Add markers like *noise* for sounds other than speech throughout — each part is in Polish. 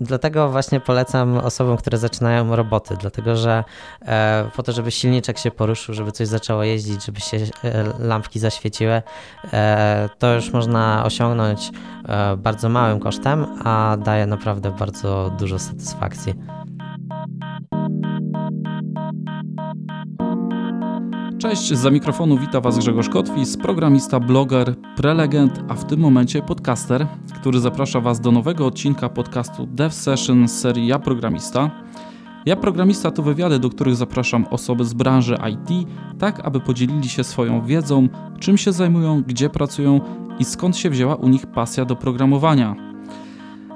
dlatego właśnie polecam osobom, które zaczynają roboty, dlatego że e, po to, żeby silniczek się poruszył, żeby coś zaczęło jeździć, żeby się e, lampki zaświeciły, e, to już można osiągnąć bardzo małym kosztem, a daje naprawdę bardzo dużo satysfakcji. Cześć, za mikrofonu wita Was Grzegorz Kotwis, programista, bloger, prelegent, a w tym momencie podcaster, który zaprasza Was do nowego odcinka podcastu Dev Session z serii Ja Programista. Ja Programista to wywiady, do których zapraszam osoby z branży IT, tak aby podzielili się swoją wiedzą, czym się zajmują, gdzie pracują i skąd się wzięła u nich pasja do programowania.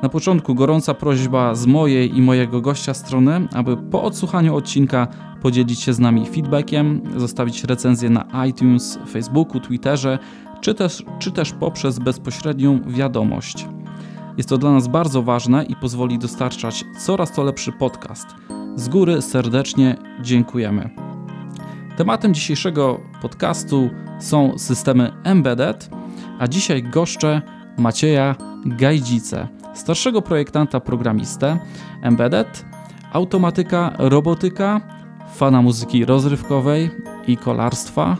Na początku gorąca prośba z mojej i mojego gościa strony, aby po odsłuchaniu odcinka podzielić się z nami feedbackiem, zostawić recenzję na iTunes, Facebooku, Twitterze, czy też, czy też poprzez bezpośrednią wiadomość. Jest to dla nas bardzo ważne i pozwoli dostarczać coraz to lepszy podcast. Z góry serdecznie dziękujemy. Tematem dzisiejszego podcastu są systemy embedded, a dzisiaj goszczę Macieja Gajdzice, starszego projektanta programistę embedded, automatyka, robotyka, fana muzyki rozrywkowej i kolarstwa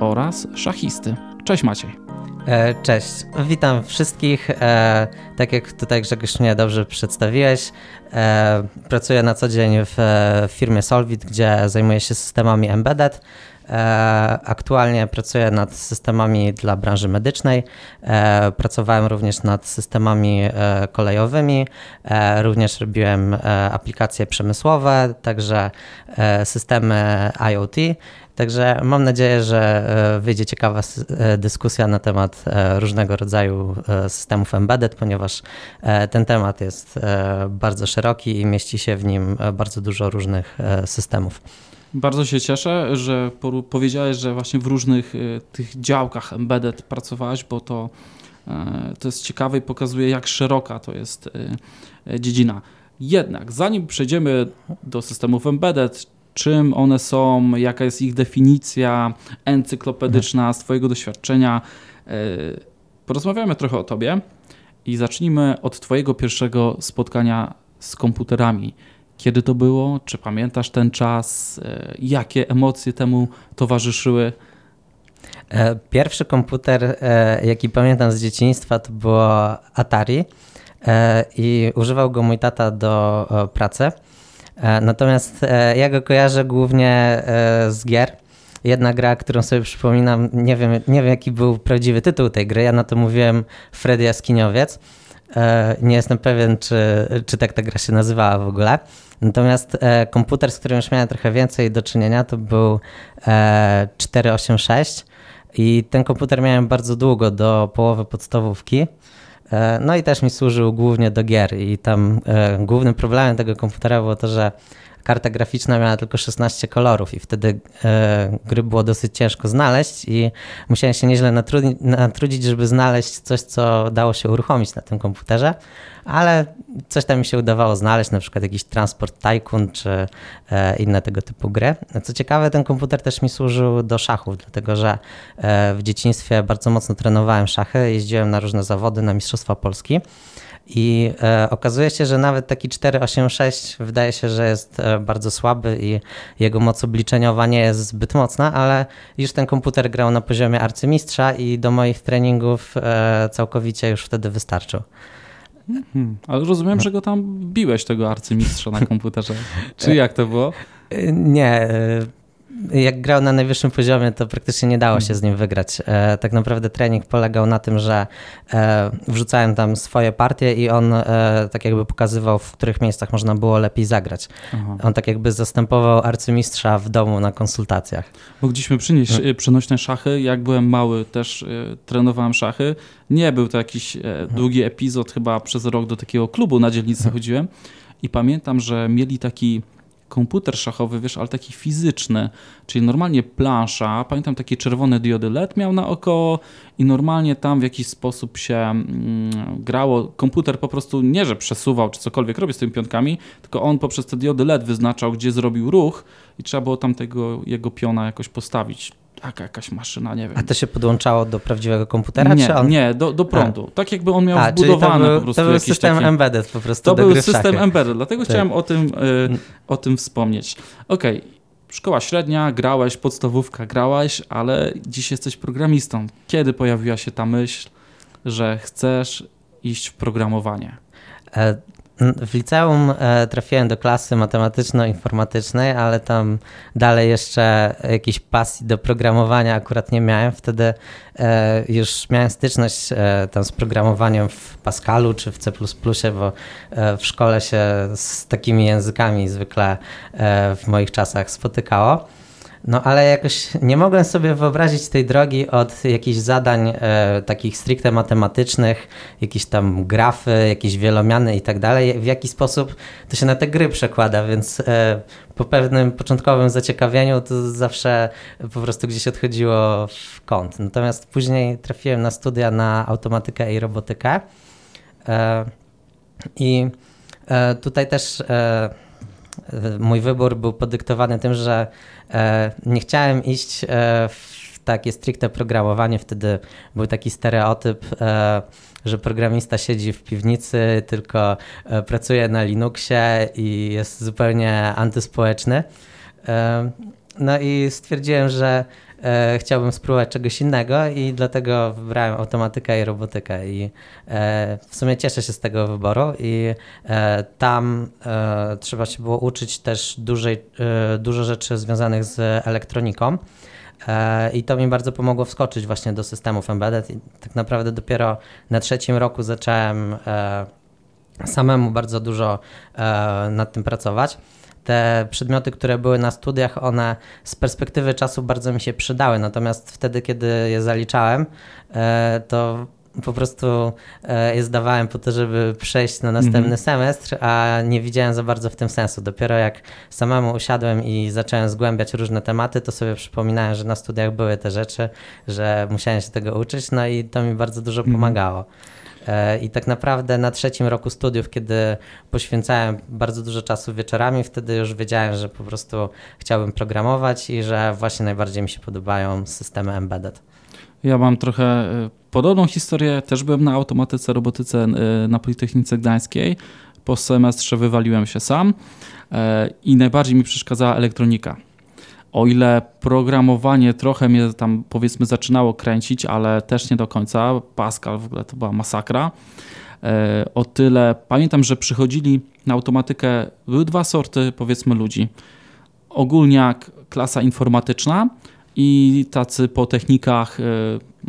oraz szachisty. Cześć Maciej. E, cześć, witam wszystkich. E, tak jak tutaj Grzegorz mnie dobrze przedstawiłeś, e, pracuję na co dzień w firmie Solvit, gdzie zajmuję się systemami embedded. Aktualnie pracuję nad systemami dla branży medycznej. Pracowałem również nad systemami kolejowymi. Również robiłem aplikacje przemysłowe, także systemy IoT. Także mam nadzieję, że e, wyjdzie ciekawa e, dyskusja na temat e, różnego rodzaju systemów embedded, ponieważ ten temat jest bardzo szeroki i mieści się w nim bardzo dużo różnych systemów. Bardzo się cieszę, że powiedziałeś, że właśnie w różnych tych działkach embedded pracowałeś, bo to, to jest ciekawe i pokazuje, jak szeroka to jest dziedzina. Jednak, zanim przejdziemy do systemów embedded, czym one są, jaka jest ich definicja encyklopedyczna z Twojego doświadczenia. E, porozmawiamy trochę o Tobie i zacznijmy od Twojego pierwszego spotkania z komputerami. Kiedy to było? Czy pamiętasz ten czas? E, jakie emocje temu towarzyszyły? E, pierwszy komputer, jaki pamiętam z dzieciństwa, to było Atari i używał go mój tata do pracy. E, natomiast e, ja go kojarzę głównie e, z gier. Jedna gra, którą sobie przypominam, nie wiem, nie wiem jaki był prawdziwy tytuł tej gry, ja na to mówiłem Freddy Jaskiniowiec. Nie jestem pewien, czy, czy tak ta gra się nazywała w ogóle. Natomiast komputer, z którym już miałem trochę więcej do czynienia, to był 486 i ten komputer miałem bardzo długo, do połowy podstawówki. E, no i też mi służył głównie do gier i tam e, głównym problemem tego komputera było to, że karta graficzna miała tylko 16 kolorów i wtedy e, gry było dosyć ciężko znaleźć i musiałem się nieźle natrudzić, natrudzić, żeby znaleźć coś, co dało się uruchomić na tym komputerze, ale coś tam mi się udawało znaleźć, na przykład jakiś Transport Tycoon czy e, inne tego typu gry. Co ciekawe, ten komputer też mi służył do szachów, dlatego że e, w dzieciństwie bardzo mocno trenowałem szachy, jeździłem na różne zawody, na Mistrzostwa Polski. I e, okazuje się, że nawet taki 486 wydaje się, że jest e, bardzo słaby i jego moc obliczeniowa nie jest zbyt mocna, ale już ten komputer grał na poziomie arcymistrza i do moich treningów e, całkowicie już wtedy wystarczył. Hmm, ale rozumiem, że go tam biłeś, tego arcymistrza na komputerze. Czy jak to było? Nie, jak grał na najwyższym poziomie, to praktycznie nie dało się z nim wygrać. E, tak naprawdę trening polegał na tym, że e, wrzucałem tam swoje partie i on e, tak jakby pokazywał, w których miejscach można było lepiej zagrać. Aha. On tak jakby zastępował arcymistrza w domu na konsultacjach. Mogliśmy przynieść hmm. przenośne szachy. Jak byłem mały, też trenowałem szachy. Nie był to jakiś długi epizod, chyba przez rok do takiego klubu na dzielnicy hmm. chodziłem i pamiętam, że mieli taki komputer szachowy, wiesz, ale taki fizyczny, czyli normalnie plansza, pamiętam takie czerwone diody LED miał na oko i normalnie tam w jakiś sposób się mm, grało. Komputer po prostu nie, że przesuwał czy cokolwiek robił z tymi piątkami, tylko on poprzez te diody LED wyznaczał, gdzie zrobił ruch i trzeba było tam tego jego piona jakoś postawić. Jaka, jakaś maszyna, nie wiem. A to się podłączało do prawdziwego komputera? Nie, on... nie do, do prądu. A. Tak jakby on miał A, wbudowany był, po prostu To był system taki... embedded po prostu To był system embedded, dlatego Tak. chciałem o tym, y, o tym wspomnieć. Okej, szkoła średnia, grałeś, podstawówka grałeś, ale dziś jesteś programistą. Kiedy pojawiła się ta myśl, że chcesz iść w programowanie? W liceum e, trafiłem do klasy matematyczno-informatycznej, ale tam dalej jeszcze jakiejś pasji do programowania akurat nie miałem. Wtedy e, już miałem styczność e, tam z programowaniem w Pascalu czy w C++, bo w szkole się z takimi językami zwykle w moich czasach spotykało. No ale jakoś nie mogłem sobie wyobrazić tej drogi od jakichś zadań e, takich stricte matematycznych, jakieś tam grafy, jakieś wielomiany i tak dalej, w jaki sposób to się na te gry przekłada, więc e, po pewnym początkowym zaciekawieniu to zawsze po prostu gdzieś odchodziło w kąt. Natomiast później trafiłem na studia na automatykę i robotykę. E, i e, tutaj też e, mój wybór był podyktowany tym, że e, nie chciałem iść e, w takie stricte programowanie. Wtedy był taki stereotyp, e, że programista siedzi w piwnicy, tylko pracuje na Linuxie i jest zupełnie antyspołeczny. No i stwierdziłem, że e, chciałbym spróbować czegoś innego i dlatego wybrałem automatykę i robotykę i e, w sumie cieszę się z tego wyboru i e, tam e, trzeba się było uczyć też dużej, e, dużo rzeczy związanych z elektroniką e, i to mi bardzo pomogło wskoczyć właśnie do systemów embedded i tak naprawdę dopiero na trzecim roku zacząłem samemu bardzo dużo nad tym pracować te przedmioty, które były na studiach, one z perspektywy czasu bardzo mi się przydały. Natomiast wtedy, kiedy je zaliczałem, e, to po prostu e, je zdawałem po to, żeby przejść na następny Mhm. semestr, a nie widziałem za bardzo w tym sensu. Dopiero jak samemu usiadłem i zacząłem zgłębiać różne tematy, to sobie przypominałem, że na studiach były te rzeczy, że musiałem się tego uczyć, no i to mi bardzo dużo Mhm. pomagało. I tak naprawdę na trzecim roku studiów, kiedy poświęcałem bardzo dużo czasu wieczorami, wtedy już wiedziałem, że po prostu chciałbym programować i że właśnie najbardziej mi się podobają systemy embedded. Ja mam trochę y, podobną historię. Też byłem na automatyce, robotyce y, na Politechnice Gdańskiej. Po semestrze wywaliłem się sam i najbardziej mi przeszkadzała elektronika. O ile programowanie trochę mnie tam powiedzmy zaczynało kręcić, ale też nie do końca. Pascal w ogóle to była masakra. E, O tyle pamiętam, że przychodzili na automatykę, były dwa sorty powiedzmy ludzi. Ogólniak, klasa informatyczna i tacy po technikach e,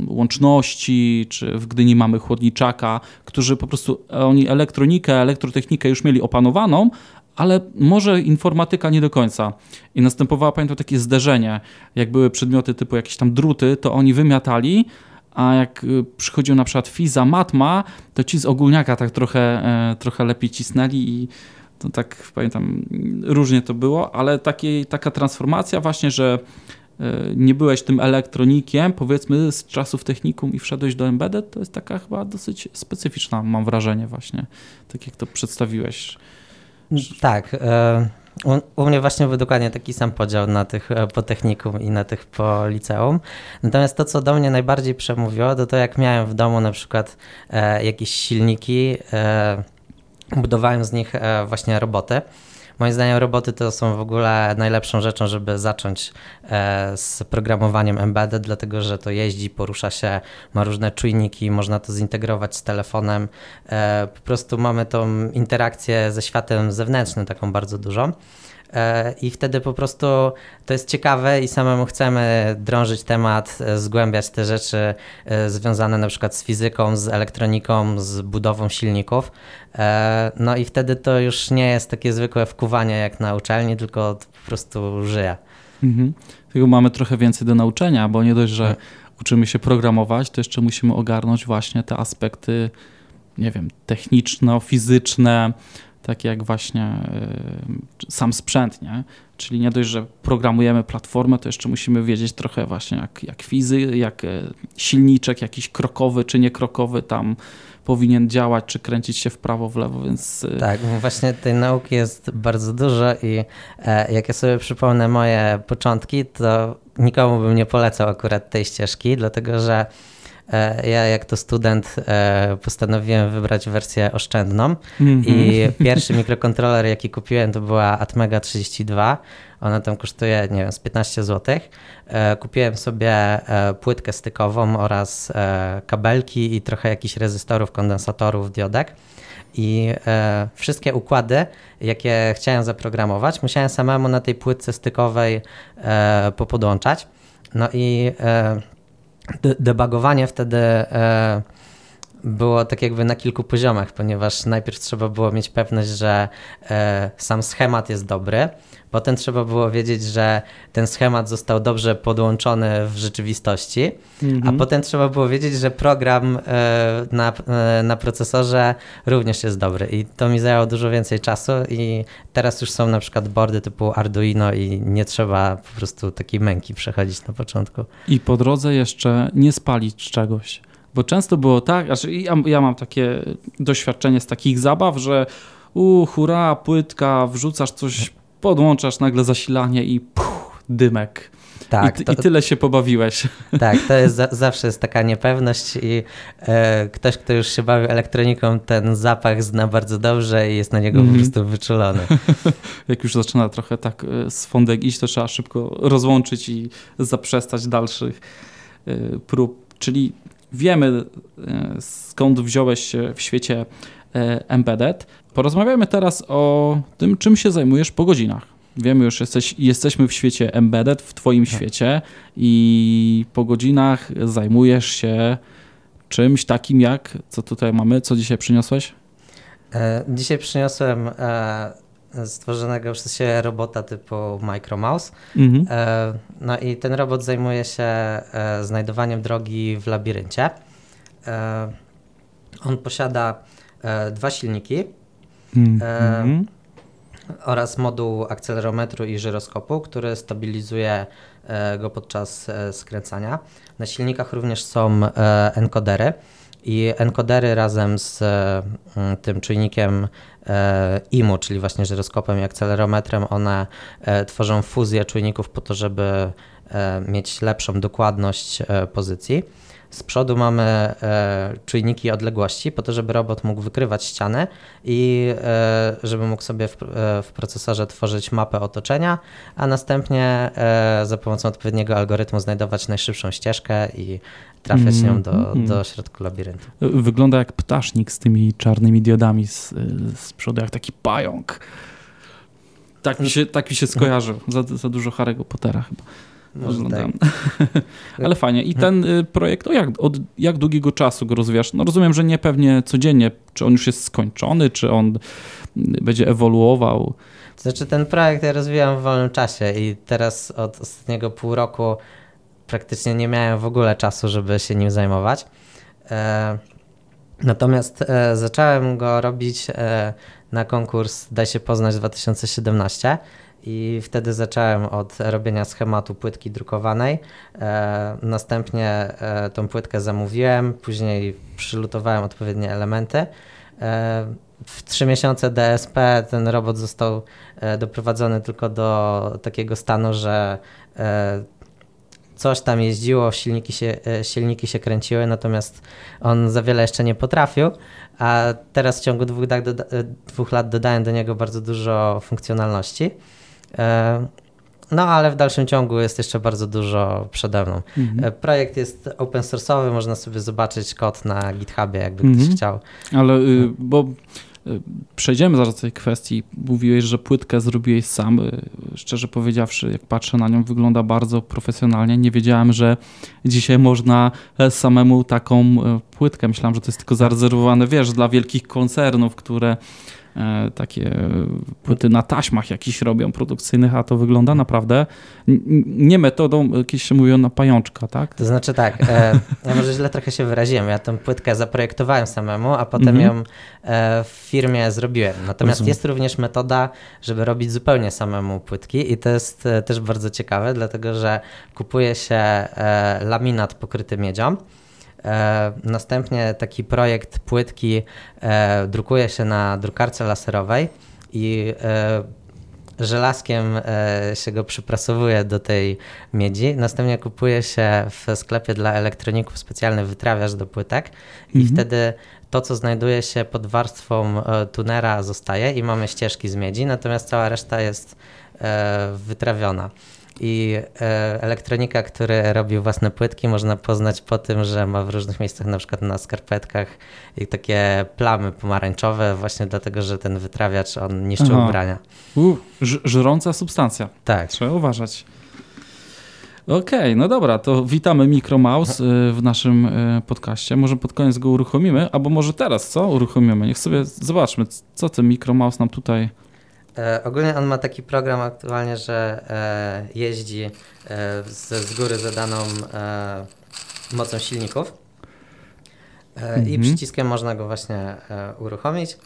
łączności, czy w Gdyni mamy chłodniczaka, którzy po prostu oni elektronikę, elektrotechnikę już mieli opanowaną, ale może informatyka nie do końca. I następowało, pamiętam, takie zderzenie. Jak były przedmioty typu jakieś tam druty, to oni wymiatali, a jak y, przychodził na przykład fiza, matma, to ci z ogólniaka tak trochę, e, trochę lepiej cisnęli i to tak pamiętam, różnie to było, ale takiej, taka transformacja właśnie, że e, nie byłeś tym elektronikiem, powiedzmy z czasów technikum i wszedłeś do embedded, to jest taka chyba dosyć specyficzna, mam wrażenie właśnie, tak jak to przedstawiłeś. Tak. e, U, u mnie właśnie był dokładnie taki sam podział na tych e, po technikum i na tych po liceum. Natomiast to, co do mnie najbardziej przemówiło, to to jak miałem w domu na przykład e, jakieś silniki, e, budowałem z nich e, właśnie roboty. Moim zdaniem roboty to są w ogóle najlepszą rzeczą, żeby zacząć e, z programowaniem embedded, dlatego że to jeździ, porusza się, ma różne czujniki, można to zintegrować z telefonem. E, po prostu mamy tą interakcję ze światem zewnętrznym taką bardzo dużą. E, I wtedy po prostu to jest ciekawe i samemu chcemy drążyć temat, e, zgłębiać te rzeczy e, związane na przykład z fizyką, z elektroniką, z budową silników. No i wtedy to już nie jest takie zwykłe wkuwanie jak na uczelni, tylko po prostu żyje. Mhm. Tylko mamy trochę więcej do nauczenia, bo nie dość, że Tak. uczymy się programować, to jeszcze musimy ogarnąć właśnie te aspekty, nie wiem, techniczno-fizyczne, takie jak właśnie y, sam sprzęt, nie? Czyli nie dość, że programujemy platformę, to jeszcze musimy wiedzieć trochę właśnie jak, jak fizy, jak e, silniczek jakiś krokowy czy niekrokowy tam powinien działać, czy kręcić się w prawo, w lewo, więc... Y, tak, właśnie tej nauki jest bardzo dużo i e, jak ja sobie przypomnę moje początki, to nikomu bym nie polecał akurat tej ścieżki, dlatego że E, ja jako student e, postanowiłem wybrać wersję oszczędną mm -hmm. i pierwszy mikrokontroler, jaki kupiłem, to była Atmega 32. Ona tam kosztuje, nie wiem, z 15 zł. E, kupiłem sobie płytkę stykową oraz kabelki i trochę jakichś rezystorów, kondensatorów, diodek. I e, wszystkie układy, jakie chciałem zaprogramować, musiałem samemu na tej płytce stykowej e, popodłączać. No i e, debugowanie wtedy e, było tak jakby na kilku poziomach, ponieważ najpierw trzeba było mieć pewność, że e, sam schemat jest dobry, potem trzeba było wiedzieć, że ten schemat został dobrze podłączony w rzeczywistości, mhm. a potem trzeba było wiedzieć, że program e, na, na procesorze również jest dobry i to mi zajęło dużo więcej czasu i teraz już są na przykład boardy typu Arduino i nie trzeba po prostu takiej męki przechodzić na początku. I po drodze jeszcze nie spalić czegoś. Bo często było tak, znaczy ja, ja mam takie doświadczenie z takich zabaw, że u, hura, płytka, wrzucasz coś, podłączasz nagle zasilanie i puh, dymek. Tak, I, to, I, tyle się pobawiłeś. *laughs* Tak, to jest *laughs* zawsze jest taka niepewność i e, ktoś, kto już się bawi elektroniką, ten zapach zna bardzo dobrze i jest na niego mm. po mhm. prostu wyczulony. *laughs* Jak już zaczyna trochę tak e, z fondek iść, to trzeba szybko rozłączyć i zaprzestać dalszych e, prób. Czyli wiemy e, skąd wziąłeś się w świecie embedded. Porozmawiajmy teraz o tym, czym się zajmujesz po godzinach. Wiemy już, jesteś, jesteśmy w świecie embedded, w Twoim tak. świecie i po godzinach zajmujesz się czymś takim jak, co tutaj mamy, co dzisiaj przyniosłeś? E, dzisiaj przyniosłem stworzonego przez siebie robota typu Micromouse. Mhm. E, no i ten robot zajmuje się e, znajdowaniem drogi w labiryncie. E, on posiada dwa silniki mhm. oraz moduł akcelerometru i żyroskopu, który stabilizuje go podczas skręcania. Na silnikach również są encodery. I encodery razem z tym czujnikiem E, IMU, czyli właśnie żyroskopem i akcelerometrem, one e, tworzą fuzję czujników po to, żeby e, mieć lepszą dokładność pozycji. Z przodu mamy e, czujniki odległości, po to, żeby robot mógł wykrywać ściany i e, żeby mógł sobie w, e, procesorze tworzyć mapę otoczenia, a następnie za pomocą odpowiedniego algorytmu znajdować najszybszą ścieżkę i trafiać mm, nią do, mm. do środku labiryntu. Wygląda jak ptasznik z tymi czarnymi diodami z, z przodu, jak taki pająk. Tak mi się, tak mi się skojarzył. Za, za dużo Harry'ego Pottera chyba. Może tak. *laughs* Ale fajnie. I ten y, projekt, o jak, od jak długiego czasu go rozwijasz? No rozumiem, że nie pewnie codziennie. Czy on już jest skończony, czy on y, będzie ewoluował? Znaczy ten projekt ja rozwijam w wolnym czasie i teraz od ostatniego pół roku praktycznie nie miałem w ogóle czasu, żeby się nim zajmować. E, natomiast e, zacząłem go robić e, na konkurs Daj się poznać 2017 i wtedy zacząłem od robienia schematu płytki drukowanej. E, następnie e, tą płytkę zamówiłem, później przylutowałem odpowiednie elementy. E, w trzy miesiące DSP ten robot został e, doprowadzony tylko do takiego stanu, że e, coś tam jeździło, silniki się, e, silniki się kręciły, natomiast on za wiele jeszcze nie potrafił, a teraz w ciągu dwóch, dwóch lat dodałem do niego bardzo dużo funkcjonalności. E, no, ale w dalszym ciągu jest jeszcze bardzo dużo przede mną. Mhm. E, projekt jest open source'owy, można sobie zobaczyć kod na GitHubie, jakby mhm. ktoś chciał. Ale, y, no. bo y, przejdziemy zaraz do tej kwestii. Mówiłeś, że płytkę zrobiłeś sam. Y, szczerze powiedziawszy, jak patrzę na nią, wygląda bardzo profesjonalnie. Nie wiedziałem, że dzisiaj można e, samemu taką płytkę. Myślałem, że to jest tylko zarezerwowane, wiesz, dla wielkich koncernów, które e, takie płyty na taśmach jakichś robią produkcyjnych, a to wygląda naprawdę nie metodą, kiedyś się mówiło na pajączka, tak? To znaczy tak, e, *laughs* ja może źle trochę się wyraziłem, ja tę płytkę zaprojektowałem samemu, a potem mhm. ją e, w firmie zrobiłem. Natomiast Rozumiem. jest również metoda, żeby robić zupełnie samemu płytki i to jest e, też bardzo ciekawe, dlatego że kupuje się e, laminat pokryty miedzią, E, następnie taki projekt płytki e, drukuje się na drukarce laserowej i e, żelazkiem się go przyprasowuje do tej miedzi. Następnie kupuje się w sklepie dla elektroników specjalny wytrawiacz do płytek i mhm. wtedy to, co znajduje się pod warstwą tunera zostaje i mamy ścieżki z miedzi, natomiast cała reszta jest wytrawiona. I e, elektronika, który robił własne płytki, można poznać po tym, że ma w różnych miejscach, na przykład na skarpetkach, i takie plamy pomarańczowe, właśnie dlatego, że ten wytrawiacz on niszczy Aha. ubrania. U, żrąca substancja. Tak. Trzeba uważać. Okej, okay, no dobra, to witamy Micromouse e, w naszym e, podcaście. Może pod koniec go uruchomimy, albo może teraz, co? Uruchomimy. Niech sobie zobaczmy, co ten Micromouse nam tutaj E, ogólnie on ma taki program aktualnie, że e, jeździ e, z, z góry zadaną e, mocą silników e, mhm. i przyciskiem można go właśnie e, uruchomić.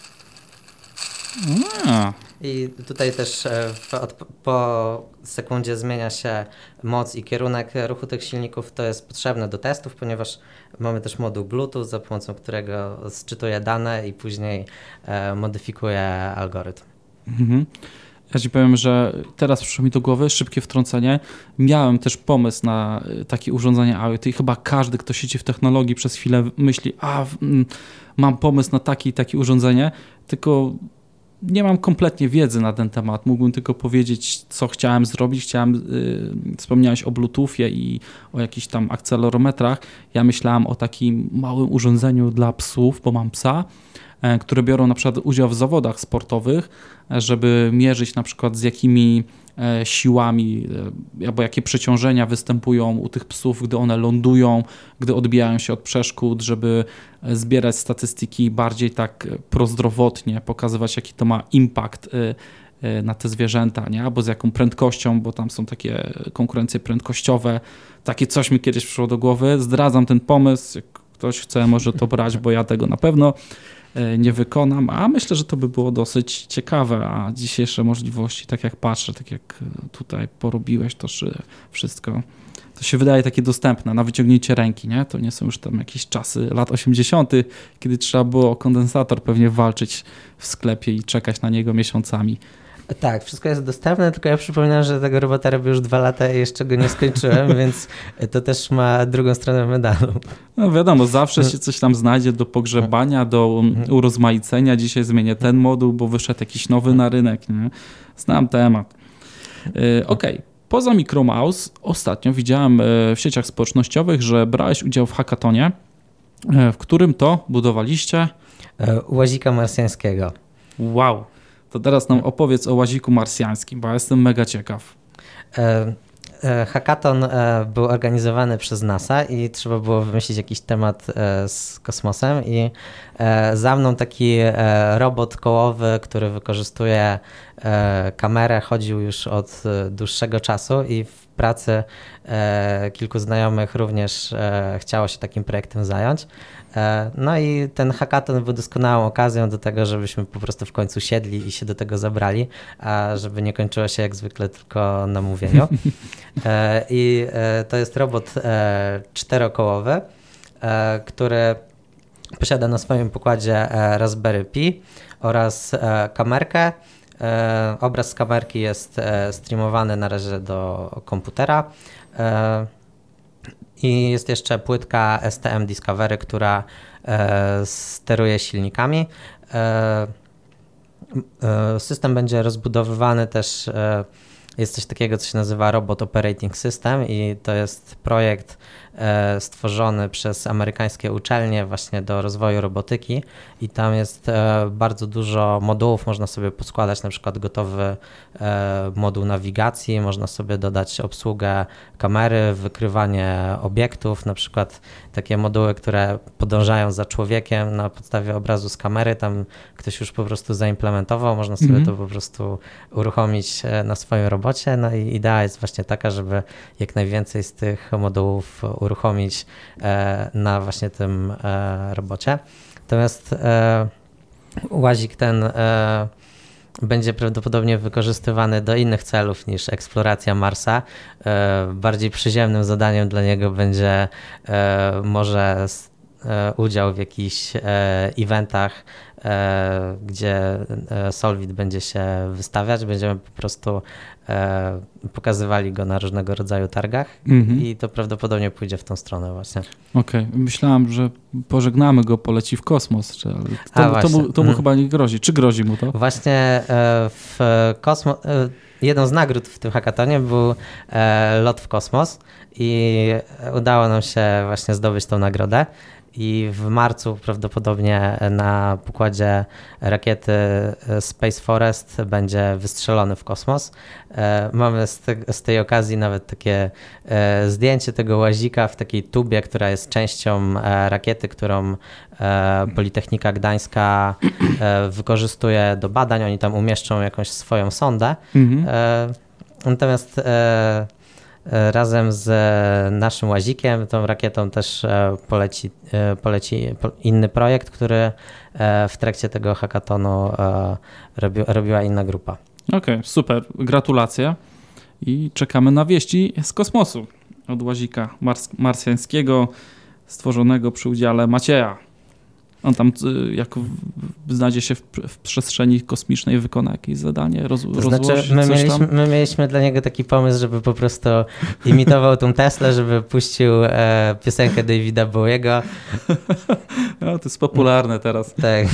A. I tutaj też w, od, po sekundzie zmienia się moc i kierunek ruchu tych silników. To jest potrzebne do testów, ponieważ mamy też moduł Bluetooth, za pomocą którego sczytuje dane i później modyfikuje algorytm. Mhm. Ja ci powiem, że teraz przyszło mi do głowy szybkie wtrącenie. Miałem też pomysł na y, takie urządzenie IoT i chyba każdy, kto siedzi w technologii przez chwilę myśli, a mam pomysł na takie i takie urządzenie, tylko nie mam kompletnie wiedzy na ten temat. Mógłbym tylko powiedzieć, co chciałem zrobić. Chciałem, yy, wspomniałeś o Bluetoothie i o jakichś tam akcelerometrach. Ja myślałem o takim małym urządzeniu dla psów, bo mam psa które biorą na przykład udział w zawodach sportowych, e, żeby mierzyć na przykład z jakimi e, siłami albo jakie przeciążenia występują u tych psów, gdy one lądują, gdy odbijają się od przeszkód, żeby zbierać statystyki bardziej tak prozdrowotnie, pokazywać jaki to ma impact na te zwierzęta, nie? albo z jaką prędkością, bo tam są takie konkurencje prędkościowe. Takie coś mi kiedyś przyszło do głowy. Zdradzam ten pomysł. Jak ktoś chce, może to brać, bo ja tego na pewno E, nie wykonam, a myślę, że to by było dosyć ciekawe, a dzisiejsze możliwości, tak jak patrzę, tak jak tutaj porobiłeś to wszystko, to się wydaje takie dostępne na wyciągnięcie ręki, nie? To nie są już tam jakieś czasy lat 80., kiedy trzeba było o kondensator pewnie walczyć w sklepie i czekać na niego miesiącami. Tak, wszystko jest dostępne, tylko ja przypominam, że tego robota robię już dwa lata i jeszcze go nie skończyłem, *laughs* więc to też ma drugą stronę medalu. No wiadomo, zawsze się coś tam znajdzie do pogrzebania, do urozmaicenia. Dzisiaj zmienię ten moduł, bo wyszedł jakiś nowy na rynek. Nie? Znam temat. Y, okej. Okay. Poza Micromouse ostatnio widziałem y, w sieciach społecznościowych, że brałeś udział w hackatonie, y, w którym to budowaliście... E, łazika marsjańskiego. Wow. To teraz nam opowiedz o łaziku marsjańskim, bo ja jestem mega ciekaw. E, e, hackathon e, był organizowany przez NASA i trzeba było wymyślić jakiś temat z kosmosem i za mną taki robot kołowy, który wykorzystuje kamerę, chodził już od dłuższego czasu i w pracy kilku znajomych również chciało się takim projektem zająć. E, no i ten hackathon był doskonałą okazją do tego, żebyśmy po prostu w końcu siedli i się do tego zabrali, a żeby nie kończyło się jak zwykle tylko na mówieniu. *laughs* E, I e, to jest robot czterokołowy, który posiada na swoim pokładzie Raspberry Pi oraz kamerkę. Obraz z kamerki jest streamowany na razie do komputera. I jest jeszcze płytka STM Discovery, która e, steruje silnikami. E, e, system będzie rozbudowywany też jest coś takiego, co się nazywa Robot Operating System i to jest projekt e, stworzony przez amerykańskie uczelnie właśnie do rozwoju robotyki i tam jest e, bardzo dużo modułów, można sobie poskładać na przykład gotowy e, moduł nawigacji, można sobie dodać obsługę kamery, wykrywanie obiektów, na przykład takie moduły, które podążają za człowiekiem na podstawie obrazu z kamery, tam ktoś już po prostu zaimplementował, można sobie Mhm. to po prostu uruchomić e, na swoim robocie. No i idea jest właśnie taka, żeby jak najwięcej z tych modułów uruchomić e, na właśnie tym e, robocie. Natomiast łazik ten będzie prawdopodobnie wykorzystywany do innych celów niż eksploracja Marsa. E, Bardziej przyziemnym zadaniem dla niego będzie e, może udział w jakichś e, eventach, e, gdzie e, Solvit będzie się wystawiać. Będziemy po prostu e, pokazywali go na różnego rodzaju targach Mhm. i to prawdopodobnie pójdzie w tą stronę właśnie. Okej, myślałem, że pożegnamy go, poleci w kosmos. Czy, to, to, mu, to mu Mhm. chyba nie grozi. Czy grozi mu to? Właśnie e, w kosmos. Jedną z nagród w tym hackatonie był e, lot w kosmos i udało nam się właśnie zdobyć tą nagrodę. I w marcu prawdopodobnie na pokładzie rakiety e, Space Forest będzie wystrzelony w kosmos. E, Mamy z, te, z tej okazji nawet takie e, zdjęcie tego łazika w takiej tubie, która jest częścią e, rakiety, którą Politechnika Gdańska wykorzystuje do badań. Oni tam umieszczą jakąś swoją sondę. Mhm. Natomiast razem z naszym łazikiem, tą rakietą też poleci, poleci po- inny projekt, który w trakcie tego hackatonu e, robi, robiła inna grupa. Okej, super. Gratulacje. I czekamy na wieści z kosmosu od łazika mars marsjańskiego stworzonego przy udziale Macieja. On tam, y, jak znajdzie się w, w przestrzeni kosmicznej, wykona jakieś zadanie, roz, To znaczy, my coś mieliśmy, tam. my mieliśmy dla niego taki pomysł, żeby po prostu imitował tą Teslę, żeby puścił e, piosenkę Davida Bowiego. *laughs* No, to jest popularne teraz. Tak.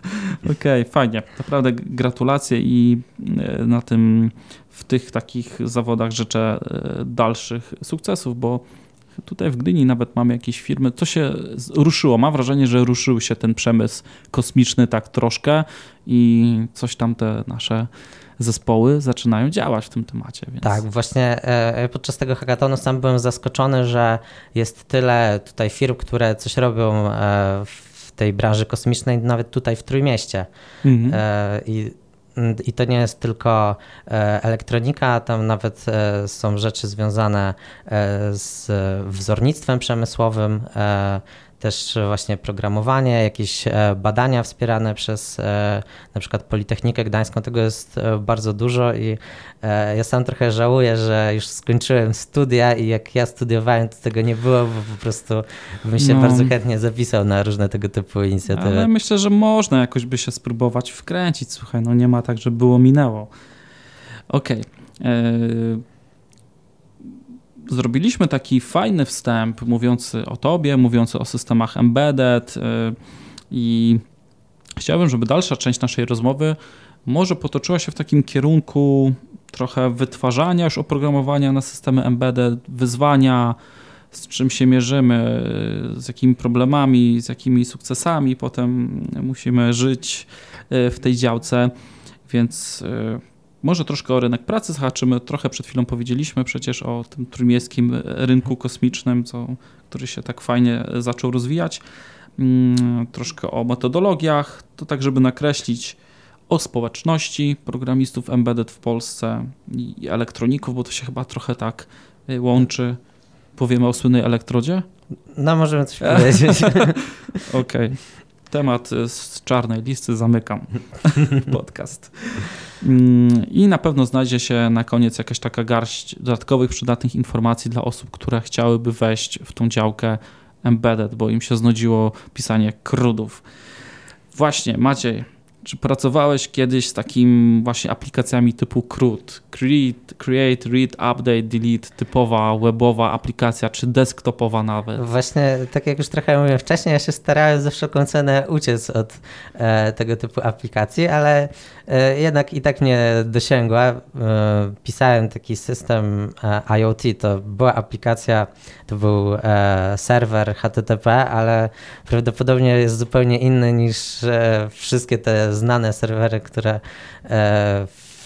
*laughs* Okej, fajnie. Naprawdę gratulacje i e, na tym, w tych takich zawodach życzę e, dalszych sukcesów, bo tutaj w Gdyni nawet mamy jakieś firmy, co się ruszyło. Mam wrażenie, że ruszył się ten przemysł kosmiczny tak troszkę i coś tam te nasze zespoły zaczynają działać w tym temacie. Więc... Tak, właśnie e, podczas tego hackathonu sam byłem zaskoczony, że jest tyle tutaj firm, które coś robią e, w tej branży kosmicznej, nawet tutaj w Trójmieście. Mhm. E, I, I to nie jest tylko e, elektronika, tam nawet e, są rzeczy związane e, z wzornictwem przemysłowym, też właśnie programowanie, jakieś e, badania wspierane przez e, na przykład Politechnikę Gdańską. Tego jest e, bardzo dużo i ja sam trochę żałuję, że już skończyłem studia i jak ja studiowałem, to tego nie było, bo po prostu bym się No. bardzo chętnie zapisał na różne tego typu inicjatywy. Ale myślę, że można jakoś by się spróbować wkręcić. Słuchaj, no nie ma tak, że było minęło. Okej. E, Zrobiliśmy taki fajny wstęp mówiący o tobie, mówiący o systemach embedded e, i chciałbym, żeby dalsza część naszej rozmowy może potoczyła się w takim kierunku trochę wytwarzania już oprogramowania na systemy embedded, wyzwania, z czym się mierzymy, z jakimi problemami, z jakimi sukcesami potem musimy żyć e, w tej działce, więc może troszkę o rynek pracy zahaczymy, trochę przed chwilą powiedzieliśmy przecież o tym trójmiejskim rynku kosmicznym, co, który się tak fajnie zaczął rozwijać, Mm, troszkę o metodologiach, to tak żeby nakreślić o społeczności programistów embedded w Polsce i elektroników, bo to się chyba trochę tak y, łączy. Powiemy o słynnej elektrodzie? No, możemy coś *laughs* powiedzieć. Okej. Temat y, z czarnej listy zamykam *laughs* podcast. Mm, I na pewno znajdzie się na koniec jakaś taka garść dodatkowych, przydatnych informacji dla osób, które chciałyby wejść w tą działkę embedded, bo im się znudziło pisanie krudów. Właśnie, Maciej, czy pracowałeś kiedyś z takim właśnie aplikacjami typu CRUD? Create, create, read, update, delete, typowa webowa aplikacja, czy desktopowa nawet? Właśnie, tak jak już trochę mówiłem wcześniej, ja się starałem za wszelką cenę uciec od e, tego typu aplikacji, ale jednak i tak mnie dosięgła. E, pisałem taki system e, IoT, to była aplikacja, to był serwer HTTP, ale prawdopodobnie jest zupełnie inny niż wszystkie te znane serwery, które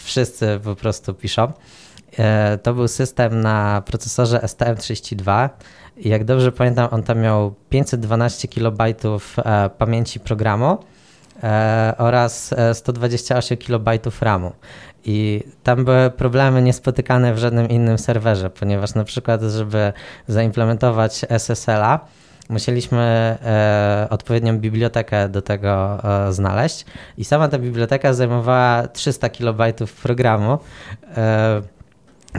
wszyscy po prostu piszą. To był system na procesorze STM32. Jak dobrze pamiętam, on tam miał 512 KB pamięci programu e, oraz 128 e, KB RAMu. I tam były problemy niespotykane w żadnym innym serwerze, ponieważ na przykład, żeby zaimplementować SSL-a, musieliśmy e, odpowiednią bibliotekę do tego e, znaleźć i sama ta biblioteka zajmowała 300 KB programu. E,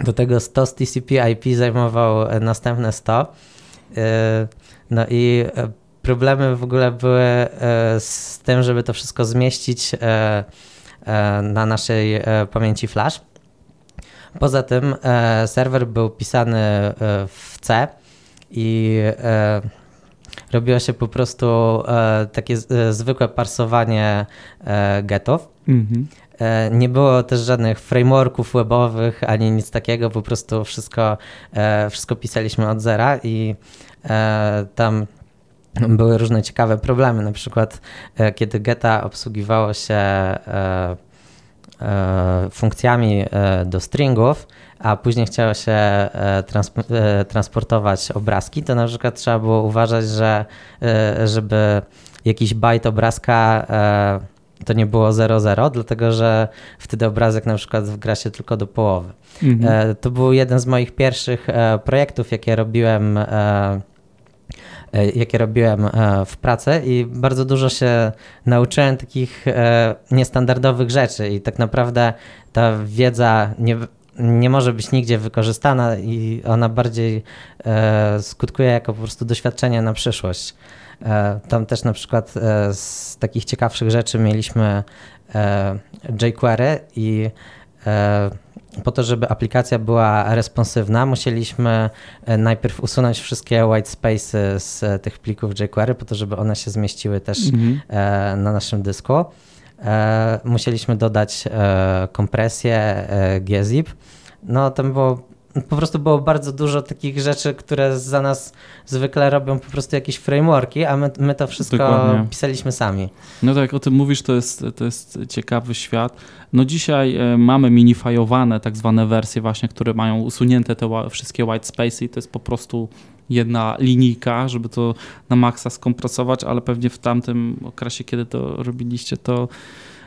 do tego 100 z TCP IP zajmował następne 100. E, no i e, problemy w ogóle były e, z tym, żeby to wszystko zmieścić na naszej pamięci flash. Poza tym serwer był pisany w C i robiło się po prostu takie zwykłe parsowanie getów. Mhm. Nie było też żadnych frameworków webowych ani nic takiego, po prostu wszystko, wszystko pisaliśmy od zera i tam były różne ciekawe problemy, na przykład e, kiedy geta obsługiwało się e, e, funkcjami do stringów, a później chciało się transportować obrazki, to na przykład trzeba było uważać, że żeby jakiś byte obrazka to nie było 0,0, dlatego że wtedy obrazek na przykład wgra się tylko do połowy. Mhm. To był jeden z moich pierwszych projektów, jakie robiłem jakie robiłem e, w pracy i bardzo dużo się nauczyłem takich e, niestandardowych rzeczy i tak naprawdę ta wiedza nie, nie może być nigdzie wykorzystana i ona bardziej skutkuje jako po prostu doświadczenie na przyszłość. Tam też na przykład z takich ciekawszych rzeczy mieliśmy jQuery i po to, żeby aplikacja była responsywna, musieliśmy e, najpierw usunąć wszystkie white spaces z tych plików jQuery, po to, żeby one się zmieściły też mhm. E, na naszym dysku. E, musieliśmy dodać kompresję gzip. No, tam było po prostu było bardzo dużo takich rzeczy, które za nas zwykle robią po prostu jakieś frameworki, a my, my to wszystko Dokładnie. pisaliśmy sami. No tak, jak o tym mówisz, to jest, to jest ciekawy świat. No dzisiaj e, mamy minifajowane tak zwane wersje właśnie, które mają usunięte te wszystkie white space i to jest po prostu jedna linijka, żeby to na maksa skompresować, ale pewnie w tamtym okresie, kiedy to robiliście, to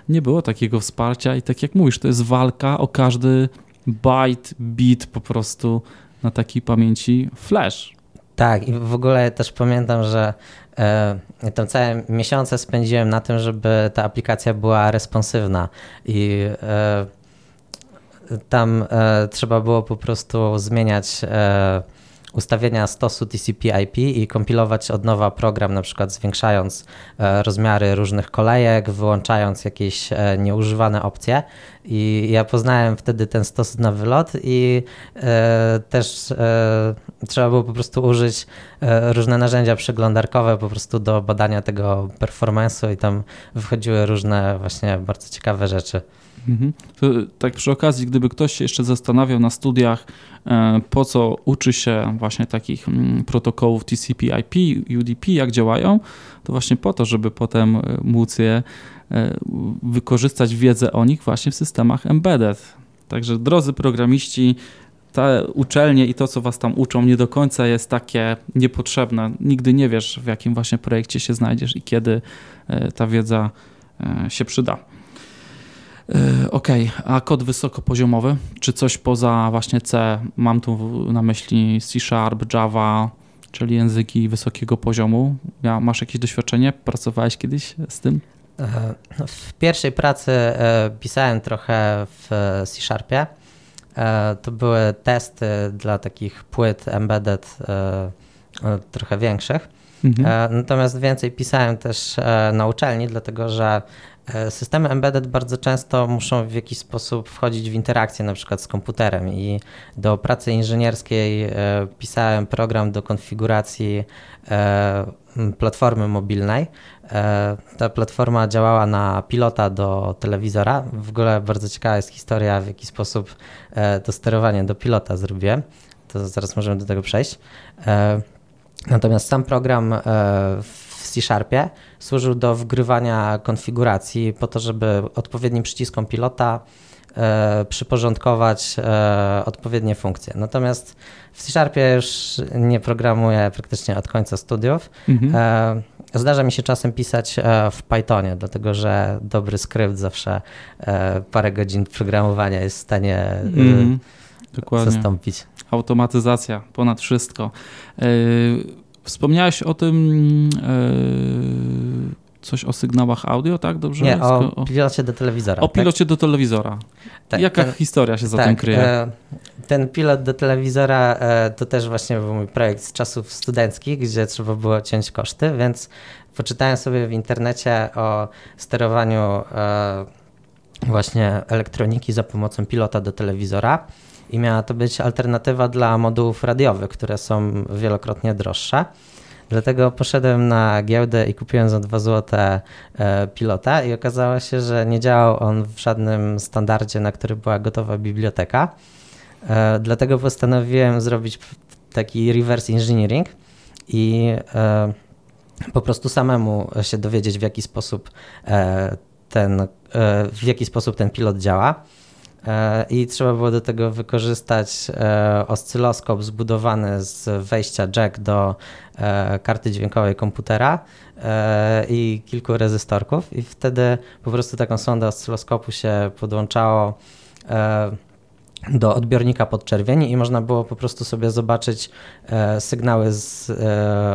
nie było takiego wsparcia i tak jak mówisz, to jest walka o każdy byte, bit po prostu na takiej pamięci flash. Tak, i w ogóle też pamiętam, że e, tam całe miesiące spędziłem na tym, żeby ta aplikacja była responsywna i e, tam e, trzeba było po prostu zmieniać e, ustawienia stosu TCP/IP i kompilować od nowa program, na przykład zwiększając e, rozmiary różnych kolejek, wyłączając jakieś e, nieużywane opcje. I ja poznałem wtedy ten stos na wylot i e, też trzeba było po prostu użyć różne narzędzia przeglądarkowe po prostu do badania tego performance'u i tam wychodziły różne właśnie bardzo ciekawe rzeczy. Mhm. tak przy okazji, gdyby ktoś się jeszcze zastanawiał na studiach, e, po co uczy się właśnie takich mm, protokołów TCP/IP, UDP, jak działają, to właśnie po to, żeby potem e, móc je e, wykorzystać wiedzę o nich właśnie w systemach embedded. Także drodzy programiści, te uczelnie i to, co was tam uczą, nie do końca jest takie niepotrzebne. Nigdy nie wiesz, w jakim właśnie projekcie się znajdziesz i kiedy ta wiedza się przyda. E, OK, a kod wysokopoziomowy? Czy coś poza właśnie C? Mam tu na myśli C Sharp, Java, czyli języki wysokiego poziomu. Ja, masz jakieś doświadczenie? Pracowałeś kiedyś z tym? E, no, w pierwszej pracy e, pisałem trochę w C Sharpie. To były testy dla takich płyt embedded trochę większych. Mhm. Natomiast więcej pisałem też na uczelni, dlatego że systemy embedded bardzo często muszą w jakiś sposób wchodzić w interakcję na przykład z komputerem i do pracy inżynierskiej e, pisałem program do konfiguracji e, platformy mobilnej. Ta platforma działała na pilota do telewizora. W ogóle bardzo ciekawa jest historia, w jaki sposób to sterowanie do pilota zrobiłem. To zaraz możemy do tego przejść. Natomiast sam program w C-Sharpie służył do wgrywania konfiguracji po to, żeby odpowiednim przyciskom pilota e, przyporządkować e, odpowiednie funkcje. Natomiast w C-Sharpie już nie programuję praktycznie od końca studiów. Mhm. E, zdarza mi się czasem pisać e, w Pythonie, dlatego że dobry skrypt zawsze e, parę godzin programowania jest w stanie mhm. zastąpić. Automatyzacja ponad wszystko. Wspomniałeś o tym e, coś o sygnałach audio, tak? Dobrze? Nie, o pilocie do telewizora. O tak? pilocie do telewizora. Tak, Jaka ten, historia się za tak, tym kryje? E, ten pilot do telewizora e, to też właśnie był mój projekt z czasów studenckich, gdzie trzeba było ciąć koszty, więc poczytałem sobie w internecie o sterowaniu właśnie elektroniki za pomocą pilota do telewizora i miała to być alternatywa dla modułów radiowych, które są wielokrotnie droższe. Dlatego poszedłem na giełdę i kupiłem za 2 zł e, pilota i okazało się, że nie działał on w żadnym standardzie, na który była gotowa biblioteka. E, dlatego postanowiłem zrobić taki reverse engineering i e, po prostu samemu się dowiedzieć, w jaki sposób ten, w jaki sposób ten pilot działa. E, i trzeba było do tego wykorzystać e, oscyloskop zbudowany z wejścia jack do e, karty dźwiękowej komputera i kilku rezystorków i wtedy po prostu taką sondę oscyloskopu się podłączało do odbiornika podczerwieni i można było po prostu sobie zobaczyć sygnały z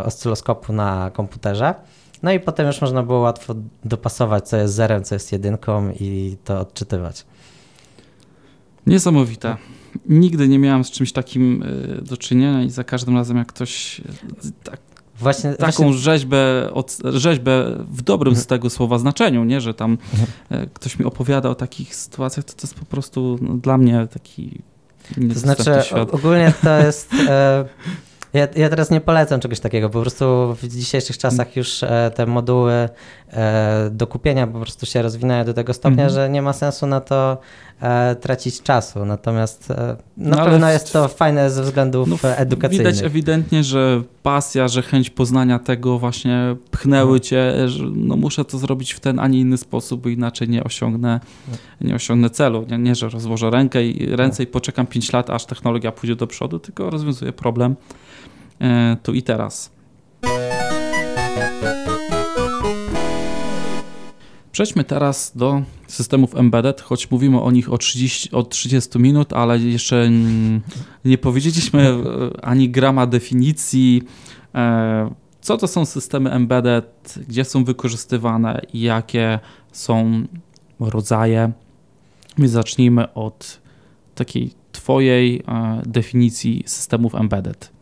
oscyloskopu na komputerze. No i potem już można było łatwo dopasować, co jest zerem, co jest jedynką i to odczytywać. Niesamowite. Nigdy nie miałam z czymś takim e, do czynienia i za każdym razem jak ktoś tak, właśnie, taką właśnie... Rzeźbę, od, rzeźbę w dobrym mhm. z tego słowa znaczeniu, nie, że tam mhm. E, ktoś mi opowiada o takich sytuacjach, to to jest po prostu no, dla mnie taki to znaczy, świat. ogólnie to jest. E, ja, ja, teraz nie polecam czegoś takiego. Po prostu w dzisiejszych czasach już e, te moduły e, do kupienia po prostu się rozwinają do tego stopnia, mm -hmm. że nie ma sensu na to e, tracić czasu. Natomiast na no, pewno jest to fajne ze względów no, edukacyjnych. Widać ewidentnie, że pasja, że chęć poznania tego właśnie pchnęły mhm. cię, że no muszę to zrobić w ten, a nie inny sposób, bo inaczej nie osiągnę, nie osiągnę celu. Nie, nie że rozłożę rękę i, ręce i poczekam 5 lat, aż technologia pójdzie do przodu, tylko rozwiązuję problem tu i teraz. Przejdźmy teraz do systemów embedded, choć mówimy o nich o 30, o 30 minut, ale jeszcze nie powiedzieliśmy e, ani grama definicji, e, co to są systemy embedded, gdzie są wykorzystywane i jakie są rodzaje. My zacznijmy od takiej Twojej e, definicji systemów embedded.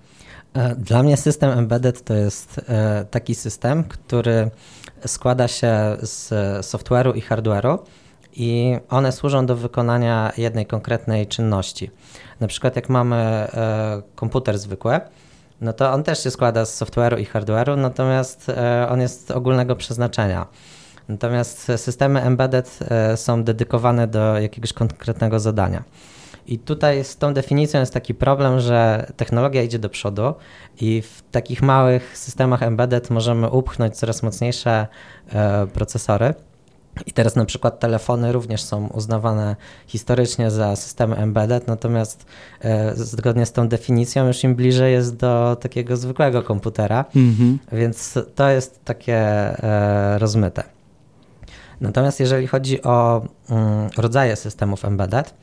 Dla mnie system embedded to jest taki system, który składa się z software'u i hardware'u i one służą do wykonania jednej konkretnej czynności. Na przykład jak mamy e, komputer zwykły, no to on też się składa z software'u i hardware'u, natomiast e, on jest ogólnego przeznaczenia. Natomiast systemy embedded e, są dedykowane do jakiegoś konkretnego zadania. I tutaj z tą definicją jest taki problem, że technologia idzie do przodu i w takich małych systemach embedded możemy upchnąć coraz mocniejsze e, procesory. I teraz na przykład telefony również są uznawane historycznie za systemy embedded, natomiast e, zgodnie z tą definicją już im bliżej jest do takiego zwykłego komputera, mm-hmm. więc to jest takie e, rozmyte. Natomiast jeżeli chodzi o mm, rodzaje systemów embedded,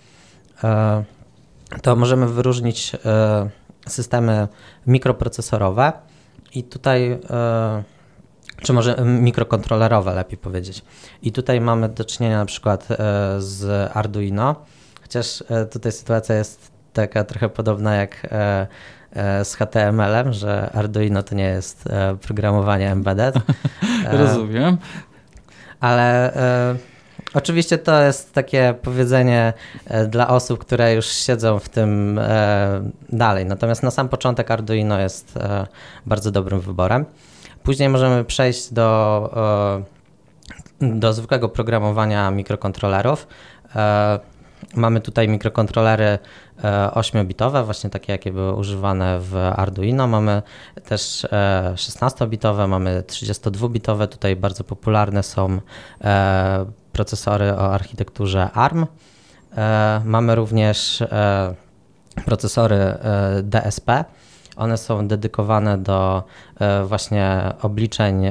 to możemy wyróżnić e, systemy mikroprocesorowe i tutaj, e, czy może mikrokontrolerowe lepiej powiedzieć. I tutaj mamy do czynienia na przykład z Arduino, chociaż tutaj sytuacja jest taka trochę podobna jak z HTML-em, że Arduino to nie jest programowanie embedded. *laughs* Rozumiem. ale e, oczywiście to jest takie powiedzenie e, dla osób, które już siedzą w tym e, dalej. Natomiast na sam początek Arduino jest e, bardzo dobrym wyborem. Później możemy przejść do, do zwykłego programowania mikrokontrolerów. Mamy tutaj mikrokontrolery e, 8-bitowe, właśnie takie, jakie były używane w Arduino. Mamy też e, 16-bitowe, mamy 32-bitowe. Tutaj bardzo popularne są procesory o architekturze ARM. E, Mamy również e, procesory e, DSP. One są dedykowane do właśnie obliczeń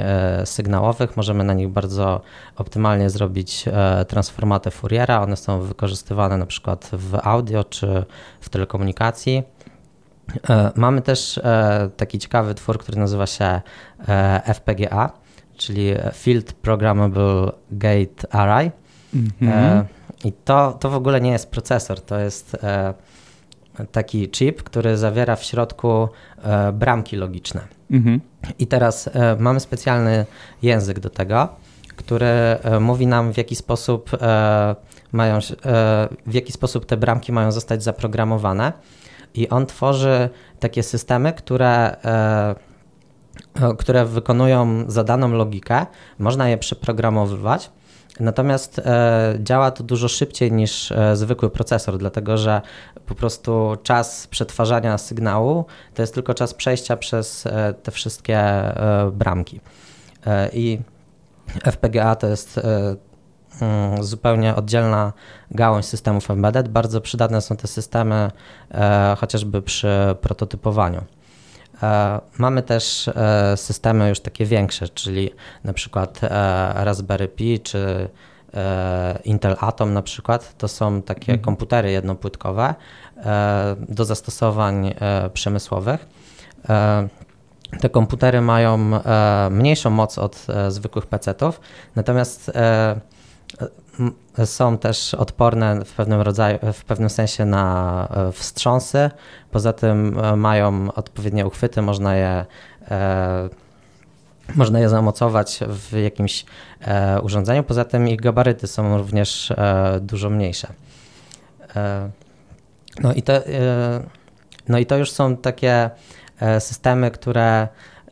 sygnałowych. Możemy na nich bardzo optymalnie zrobić transformatę Fouriera. One są wykorzystywane na przykład w audio czy w telekomunikacji. Mamy też taki ciekawy twór, który nazywa się FPGA, czyli Field Programmable Gate Array. Mhm. E, I to, to w ogóle nie jest procesor, to jest e, taki chip, który zawiera w środku e, bramki logiczne. Mhm. I teraz e, mamy specjalny język do tego, który e, mówi nam w jaki sposób e, mają, w jaki sposób te bramki mają zostać zaprogramowane. I on tworzy takie systemy, które, które wykonują zadaną logikę. Można je przeprogramowywać. Natomiast e, działa to dużo szybciej niż e, zwykły procesor, dlatego że po prostu czas przetwarzania sygnału to jest tylko czas przejścia przez e, te wszystkie e, bramki. E, I FPGA to jest e, mm, zupełnie oddzielna gałąź systemów embedded. Bardzo przydatne są te systemy e, chociażby przy prototypowaniu. E, Mamy też e, systemy już takie większe, czyli na przykład e, Raspberry Pi czy Intel Atom na przykład. To są takie Mhm. komputery jednopłytkowe do zastosowań przemysłowych. Te komputery mają mniejszą moc od zwykłych PC-ów, natomiast są też odporne w pewnym rodzaju, w pewnym sensie na e, wstrząsy. Poza tym e, mają odpowiednie uchwyty, można je, e, można je zamocować w jakimś urządzeniu. Poza tym ich gabaryty są również dużo mniejsze. No, i to, no i to już są takie systemy, które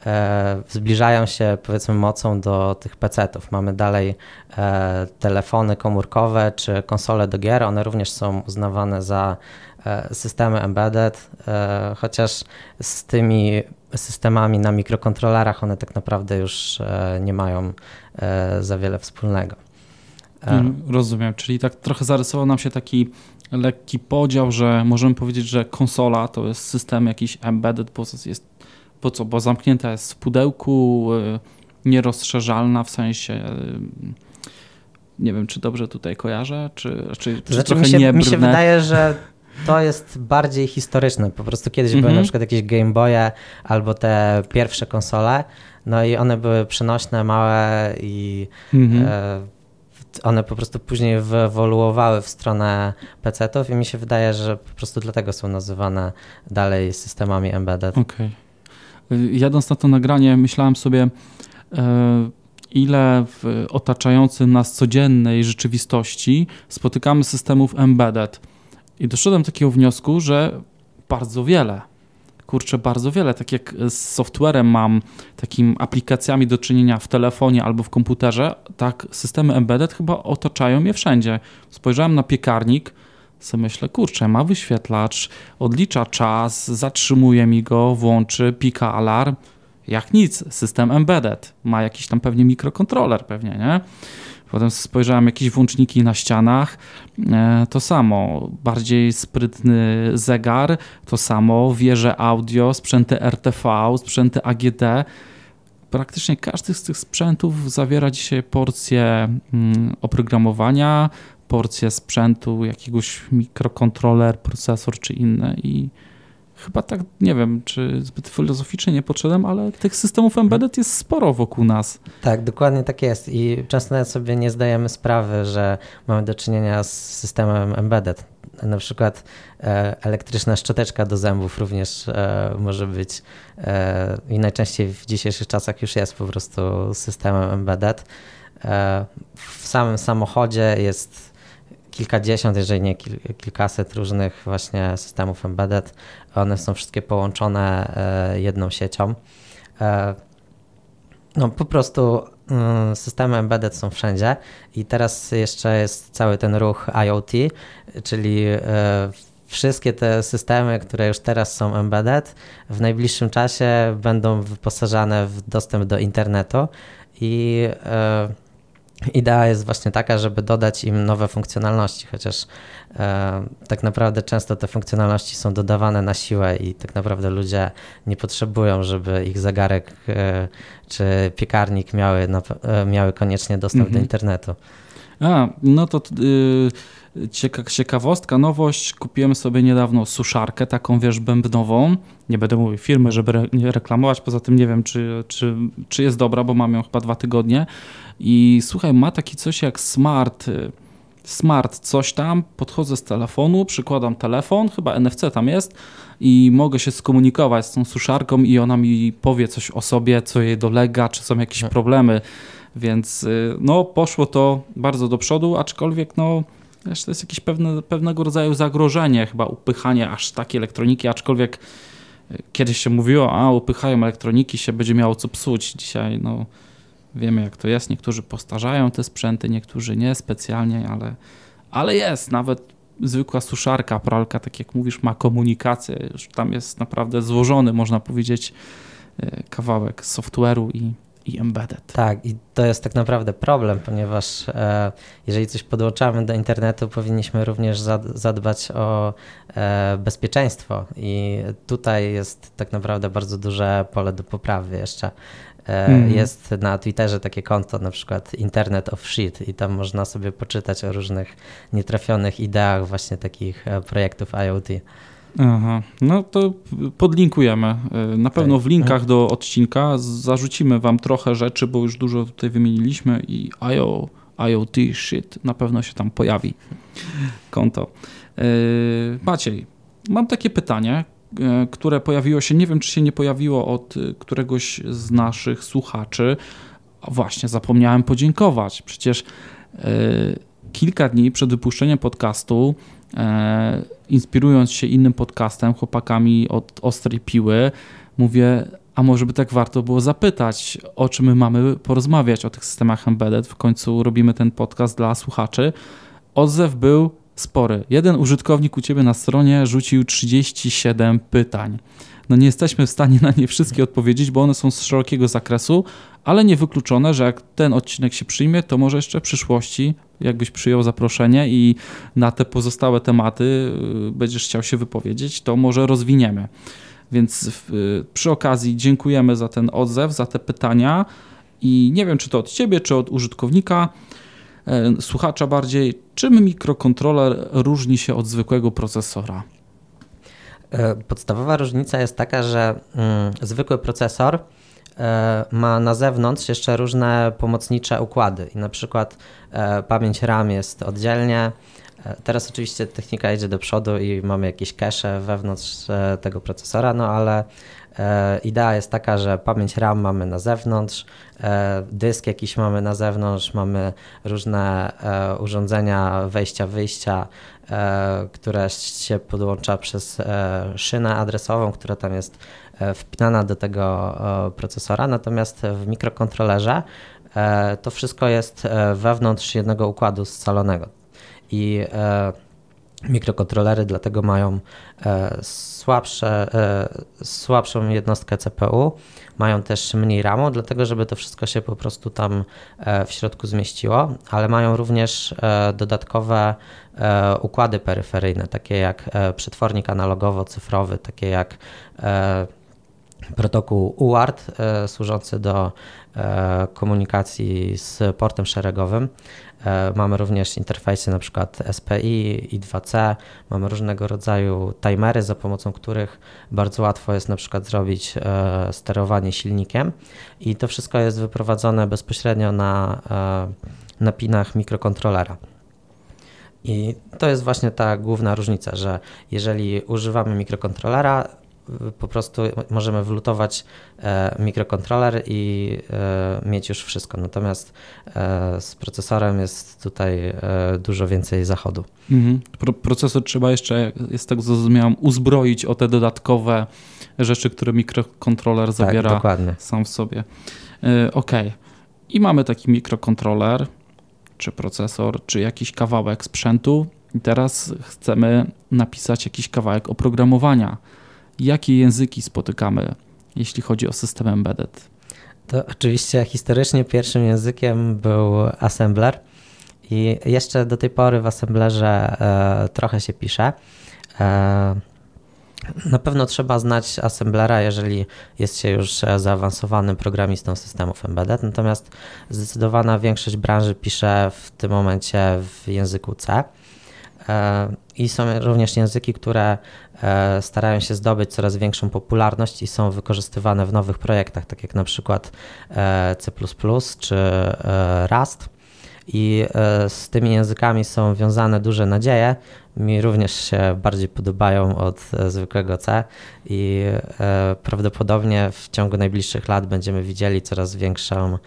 e, zbliżają się powiedzmy mocą do tych PC-ów. Mamy dalej e, telefony komórkowe czy konsole do gier, one również są uznawane za e, systemy embedded, e, chociaż z tymi systemami na mikrokontrolerach one tak naprawdę już e, nie mają e, za wiele wspólnego. Mm, Rozumiem, czyli tak trochę zarysował nam się taki lekki podział, że możemy powiedzieć, że konsola to jest system jakiś embedded, bo jest, po co, bo zamknięta jest w pudełku, y, nierozszerzalna w sensie, y, nie wiem, czy dobrze tutaj kojarzę, czy, czy, czy Znaczy, trochę mi, się, nie mi się wydaje, że to jest bardziej historyczne. Po prostu kiedyś były Mhm. na przykład jakieś Game Boye albo te pierwsze konsole, no i one były przenośne, małe i Mhm. e, one po prostu później wyewoluowały w stronę PC-ów i mi się wydaje, że po prostu dlatego są nazywane dalej systemami embedded. Okej. Y, Jadąc na to nagranie, myślałem sobie, e, ile w otaczającej nas codziennej rzeczywistości spotykamy systemów embedded. I doszedłem do takiego wniosku, że bardzo wiele. Kurczę, bardzo wiele. Tak jak z softwarem mam, takimi aplikacjami do czynienia w telefonie albo w komputerze, tak systemy embedded chyba otaczają je wszędzie. Spojrzałem na piekarnik, sobie myślę, kurczę, ma wyświetlacz, odlicza czas, zatrzymuje mi go, włączy, pika alarm. Jak nic, system embedded. Ma jakiś tam pewnie mikrokontroler, pewnie, nie? Potem spojrzałem jakieś włączniki na ścianach, e, to samo, bardziej sprytny zegar, to samo, wieże audio, sprzęty RTV, sprzęty AGD. Praktycznie każdy z tych sprzętów zawiera dzisiaj porcję mm, oprogramowania, porcję sprzętu, jakiegoś mikrokontroler, procesor czy inne i chyba tak, nie wiem, czy zbyt filozoficznie nie podszedłem, ale tych systemów embedded jest sporo wokół nas. Tak, dokładnie tak jest i często nawet sobie nie zdajemy sprawy, że mamy do czynienia z systemem embedded. Na przykład e, elektryczna szczoteczka do zębów również e, może być e, i najczęściej w dzisiejszych czasach już jest po prostu systemem embedded. w samym samochodzie jest kilkadziesiąt, jeżeli nie kilkaset różnych właśnie systemów embedded. One są wszystkie połączone jedną siecią. No po prostu mm, systemy embedded są wszędzie i teraz jeszcze jest cały ten ruch IoT, czyli wszystkie te systemy, które już teraz są embedded, w najbliższym czasie będą wyposażane w dostęp do internetu i e, idea jest właśnie taka, żeby dodać im nowe funkcjonalności, chociaż e, tak naprawdę często te funkcjonalności są dodawane na siłę i tak naprawdę ludzie nie potrzebują, żeby ich zegarek e, czy piekarnik miały, e, miały koniecznie dostęp mhm. do internetu. A, no to yy, ciekawostka, nowość. Kupiłem sobie niedawno suszarkę, taką wiesz, bębnową. Nie będę mówił firmy, żeby re nie reklamować, poza tym nie wiem, czy, czy, czy jest dobra, bo mam ją chyba dwa tygodnie. I słuchaj, ma taki coś jak smart, y, smart coś tam, podchodzę z telefonu, przykładam telefon, chyba NFC tam jest i mogę się skomunikować z tą suszarką i ona mi powie coś o sobie, co jej dolega, czy są jakieś problemy. Więc y, no, poszło to bardzo do przodu, aczkolwiek no, wiesz, to jest jakieś pewne, pewnego rodzaju zagrożenie, chyba upychanie aż takiej elektroniki, aczkolwiek y, kiedyś się mówiło, a upychają elektroniki, się będzie miało co psuć. Dzisiaj no, wiemy jak to jest, niektórzy postarzają te sprzęty, niektórzy nie specjalnie, ale, ale jest, nawet zwykła suszarka, pralka, tak jak mówisz, ma komunikację, już tam jest naprawdę złożony, można powiedzieć, y, kawałek software'u i i embedded. Tak, i to jest tak naprawdę problem, ponieważ e, jeżeli coś podłączamy do internetu, powinniśmy również zadbać o e, bezpieczeństwo i tutaj jest tak naprawdę bardzo duże pole do poprawy jeszcze. Mm. Jest na Twitterze takie konto, na przykład Internet of Shit, i tam można sobie poczytać o różnych nietrafionych ideach właśnie takich e, projektów IoT. Aha, no to podlinkujemy. Y, na pewno w linkach do odcinka zarzucimy Wam trochę rzeczy, bo już dużo tutaj wymieniliśmy i IO, IoT shit na pewno się tam pojawi konto. Maciej, mam takie pytanie, które pojawiło się, nie wiem czy się nie pojawiło od któregoś z naszych słuchaczy. Właśnie, zapomniałem podziękować. Przecież kilka dni przed wypuszczeniem podcastu e, inspirując się innym podcastem, chłopakami od Ostrej Piły, mówię, a może by tak warto było zapytać, o czym my mamy porozmawiać, o tych systemach embedded. W końcu robimy ten podcast dla słuchaczy. Odzew był spory. Jeden użytkownik u Ciebie na stronie rzucił 37 pytań. No nie jesteśmy w stanie na nie wszystkie odpowiedzieć, bo one są z szerokiego zakresu, ale niewykluczone, że jak ten odcinek się przyjmie, to może jeszcze w przyszłości, jakbyś przyjął zaproszenie i na te pozostałe tematy y, będziesz chciał się wypowiedzieć, to może rozwiniemy. Więc y, przy okazji dziękujemy za ten odzew, za te pytania i nie wiem, czy to od ciebie, czy od użytkownika, słuchacza bardziej, czym mikrokontroler różni się od zwykłego procesora? E, podstawowa różnica jest taka, że mm, zwykły procesor e, ma na zewnątrz jeszcze różne pomocnicze układy i na przykład e, pamięć RAM jest oddzielnie. Teraz oczywiście technika idzie do przodu i mamy jakieś cache wewnątrz tego procesora, no ale idea jest taka, że pamięć RAM mamy na zewnątrz, dysk jakiś mamy na zewnątrz, mamy różne urządzenia wejścia, wyjścia, E, która się podłącza przez e, szynę adresową, która tam jest e, wpinana do tego procesora, natomiast w mikrokontrolerze to wszystko jest wewnątrz jednego układu scalonego. I mikrokontrolery dlatego mają słabsze, słabszą jednostkę CPU, mają też mniej RAMu, dlatego żeby to wszystko się po prostu tam w środku zmieściło, ale mają również dodatkowe E, układy peryferyjne, takie jak e, przetwornik analogowo-cyfrowy, takie jak e, protokół UART służący do komunikacji z portem szeregowym. Mamy również interfejsy na przykład SPI i 2C, mamy różnego rodzaju timery, za pomocą których bardzo łatwo jest na przykład zrobić sterowanie silnikiem i to wszystko jest wyprowadzone bezpośrednio na, na pinach mikrokontrolera. I to jest właśnie ta główna różnica, że jeżeli używamy mikrokontrolera, po prostu możemy wlutować mikrokontroler i mieć już wszystko. Natomiast z procesorem jest tutaj dużo więcej zachodu. Mhm. procesor trzeba jeszcze, jest tak zrozumiałem, uzbroić o te dodatkowe rzeczy, które mikrokontroler zawiera tak, sam w sobie. Ok. I mamy taki mikrokontroler, czy procesor, czy jakiś kawałek sprzętu. I teraz chcemy napisać jakiś kawałek oprogramowania. Jakie języki spotykamy, jeśli chodzi o system embedded? To oczywiście historycznie pierwszym językiem był assembler i jeszcze do tej pory w assemblerze e, trochę się pisze. E, na pewno trzeba znać assemblera, jeżeli jest się już zaawansowanym programistą systemów embedded, natomiast zdecydowana większość branży pisze w tym momencie w języku C. E, I są również języki, które e, starają się zdobyć coraz większą popularność i są wykorzystywane w nowych projektach, tak jak na przykład e, C czy Rust i e, z tymi językami są wiązane duże nadzieje. Mi również się bardziej podobają od e, zwykłego C i e, prawdopodobnie w ciągu najbliższych lat będziemy widzieli coraz większą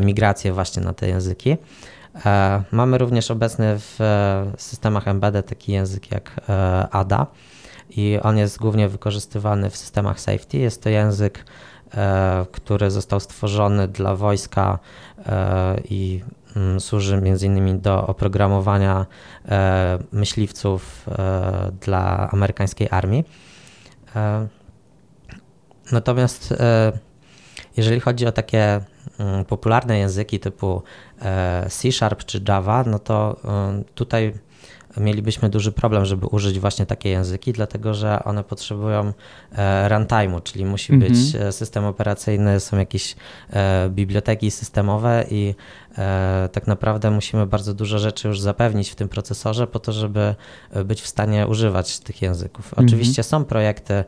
migrację właśnie na te języki. Mamy również obecny w systemach embedded taki język jak ADA i on jest głównie wykorzystywany w systemach safety. Jest to język, który został stworzony dla wojska i Mm, służy między innymi do oprogramowania e, myśliwców e, dla amerykańskiej armii. E, natomiast jeżeli chodzi o takie mm, popularne języki typu C Sharp czy Java, no to tutaj mielibyśmy duży problem, żeby użyć właśnie takie języki, dlatego że one potrzebują e, runtime'u, czyli musi być mhm. E, system operacyjny, są jakieś e, biblioteki systemowe i tak naprawdę musimy bardzo dużo rzeczy już zapewnić w tym procesorze po to, żeby być w stanie używać tych języków. Mhm. Oczywiście są projekty,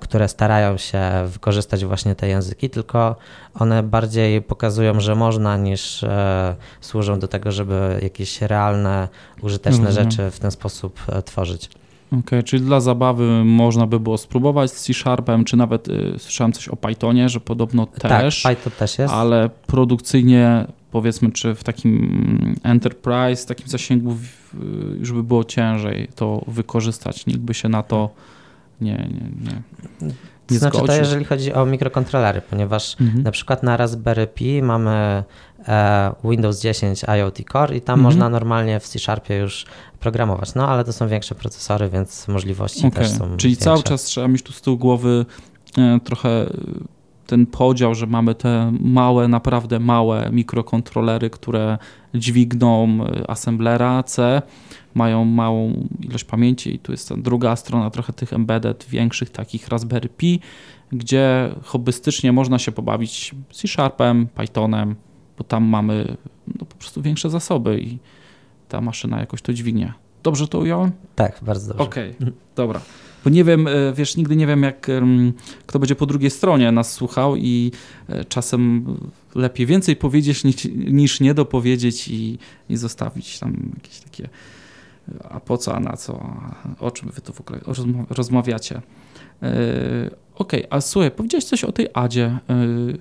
które starają się wykorzystać właśnie te języki, tylko one bardziej pokazują, że można, niż służą do tego, żeby jakieś realne, użyteczne mhm rzeczy w ten sposób e, tworzyć. Okej, okay, czyli dla zabawy można by było spróbować z C-Sharpem, czy nawet y, słyszałem coś o Pythonie, że podobno tak, też. Tak, Python też jest. Ale produkcyjnie powiedzmy, czy w takim enterprise, w takim zasięgu już by było ciężej to wykorzystać. Nikt by się na to nie, nie, nie. nie znaczy to jeżeli chodzi o mikrokontrolery, ponieważ mhm. na przykład na Raspberry Pi mamy e, Windows 10 IoT Core i tam mhm. można normalnie w C-Sharpie już programować. No ale to są większe procesory, więc możliwości okay. też są Czyli większe. cały czas trzeba mieć tu z tyłu głowy e, trochę ten podział, że mamy te małe, naprawdę małe mikrokontrolery, które dźwigną e, assemblera C, mają małą ilość pamięci i tu jest ta druga strona trochę tych embedded większych, takich Raspberry Pi, gdzie hobbystycznie można się pobawić C-Sharpem, Pythonem, bo tam mamy no, po prostu większe zasoby i ta maszyna jakoś to dźwignie. Dobrze to ująłem? Tak, bardzo dobrze. Okej, okay, dobra. Bo nie wiem, e, wiesz, nigdy nie wiem, jak kto będzie po drugiej stronie nas słuchał i e, czasem lepiej więcej powiedzieć niż, niż nie dopowiedzieć i, i zostawić tam jakieś takie a po co, a na co, o czym wy to w ogóle rozmawiacie. Okej, okay, a słuchaj, powiedziałeś coś o tej Adzie. Yy,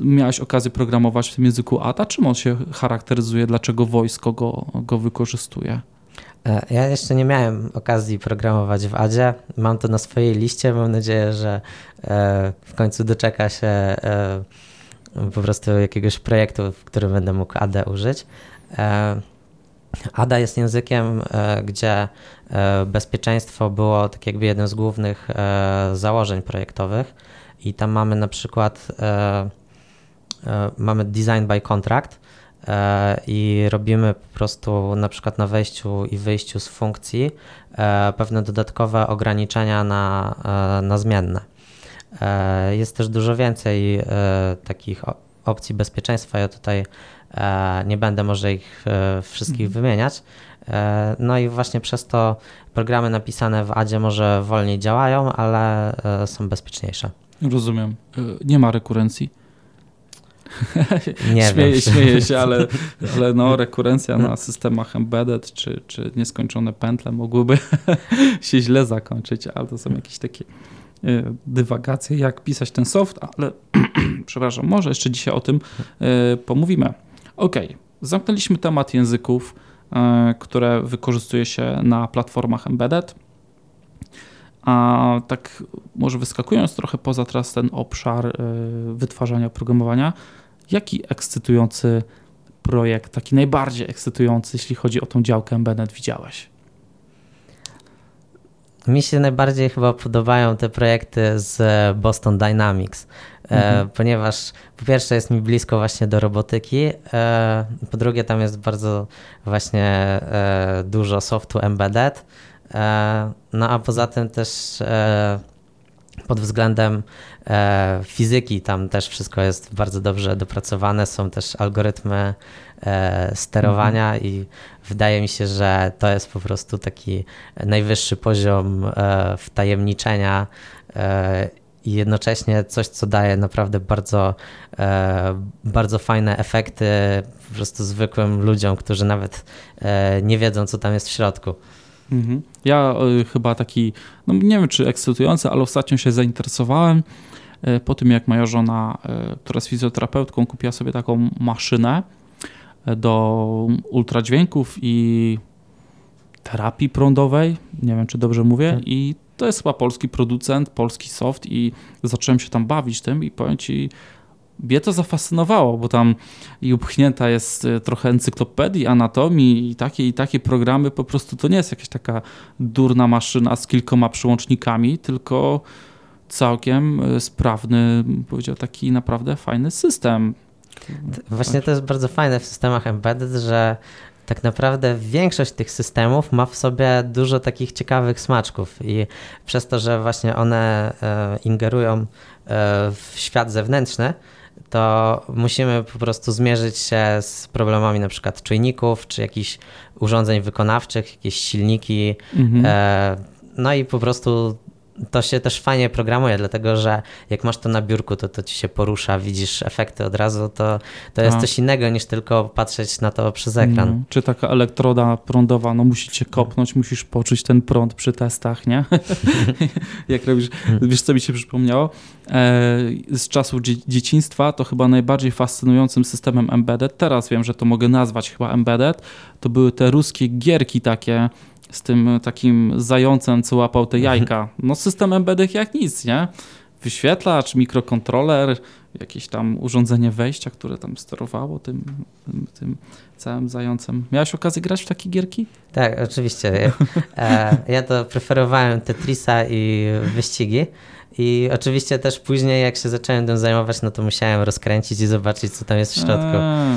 miałeś okazję programować w tym języku ADA? Czym on się charakteryzuje? Dlaczego wojsko go, go wykorzystuje? E, ja jeszcze nie miałem okazji programować w Adzie. Mam to na swojej liście. Mam nadzieję, że e, w końcu doczeka się e, po prostu jakiegoś projektu, w którym będę mógł AD użyć. ADA jest językiem, gdzie bezpieczeństwo było tak jakby jednym z głównych założeń projektowych i tam mamy na przykład mamy design by contract, E, i robimy po prostu na przykład na wejściu i wyjściu z funkcji e, pewne dodatkowe ograniczenia na, e, na zmienne. Jest też dużo więcej takich opcji bezpieczeństwa. Ja tutaj nie będę może ich wszystkich mhm. wymieniać. No i właśnie przez to programy napisane w ADzie może wolniej działają, ale są bezpieczniejsze. Rozumiem. Nie ma rekurencji. Nie *laughs* śmieję, wiem. śmieję się, ale, *laughs* ale no, rekurencja na systemach embedded czy, czy nieskończone pętle mogłyby *laughs* się źle zakończyć, ale to są jakieś takie y, dywagacje, jak pisać ten soft, ale *clears throat* przepraszam, może jeszcze dzisiaj o tym y, pomówimy. Ok, zamknęliśmy temat języków, które wykorzystuje się na platformach embedded. A tak może wyskakując trochę poza teraz ten obszar y, wytwarzania oprogramowania, jaki ekscytujący projekt, taki najbardziej ekscytujący, jeśli chodzi o tą działkę embedded widziałeś? Mi się najbardziej chyba podobają te projekty z Boston Dynamics, mhm. e, ponieważ po pierwsze jest mi blisko właśnie do robotyki, e, po drugie tam jest bardzo właśnie e, dużo softu embedded, e, no a poza tym też e, pod względem e, fizyki tam też wszystko jest bardzo dobrze dopracowane, są też algorytmy e, sterowania mhm. i wydaje mi się, że to jest po prostu taki najwyższy poziom e, wtajemniczenia e, i jednocześnie coś, co daje naprawdę bardzo, e, bardzo fajne efekty po prostu zwykłym ludziom, którzy nawet e, nie wiedzą, co tam jest w środku. Mhm. Ja y, chyba taki, no nie wiem czy ekscytujący, ale ostatnio się zainteresowałem y, po tym, jak moja żona, y, która jest fizjoterapeutką, kupiła sobie taką maszynę do ultradźwięków i terapii prądowej. Nie wiem, czy dobrze mówię. Tak. I to jest chyba polski producent, polski soft i zacząłem się tam bawić tym i powiem ci, mnie to zafascynowało, bo tam i upchnięta jest y, trochę encyklopedii, anatomii i takie i takie programy, po prostu to nie jest jakaś taka durna maszyna z kilkoma przyłącznikami, tylko całkiem y, sprawny, powiedział taki naprawdę fajny system. Właśnie to jest bardzo fajne w systemach embedded, że tak naprawdę większość tych systemów ma w sobie dużo takich ciekawych smaczków i przez to, że właśnie one e, ingerują e, w świat zewnętrzny, to musimy po prostu zmierzyć się z problemami na przykład czujników, czy jakichś urządzeń wykonawczych, jakieś silniki. Mhm. E, no i po prostu to się też fajnie programuje, dlatego że jak masz to na biurku, to to ci się porusza, widzisz efekty od razu, to, to jest A. coś innego niż tylko patrzeć na to przez ekran. Mm. Czy taka elektroda prądowa, no musi cię kopnąć, musisz poczuć ten prąd przy testach, nie? *laughs* jak robisz, wiesz co mi się przypomniało? E, z czasów dzie dzieciństwa to chyba najbardziej fascynującym systemem embedded, teraz wiem, że to mogę nazwać chyba embedded, to były te ruskie gierki takie, z tym takim zającem, co łapał te mhm. jajka. No system embedded jak nic, nie? Wyświetlacz, mikrokontroler, jakieś tam urządzenie wejścia, które tam sterowało tym, tym, tym całym zającem. Miałeś okazję grać w takie gierki? Tak, oczywiście. E, ja to preferowałem Tetrisa i wyścigi. I oczywiście też później, jak się zacząłem tym zajmować, no to musiałem rozkręcić i zobaczyć, co tam jest w środku. A,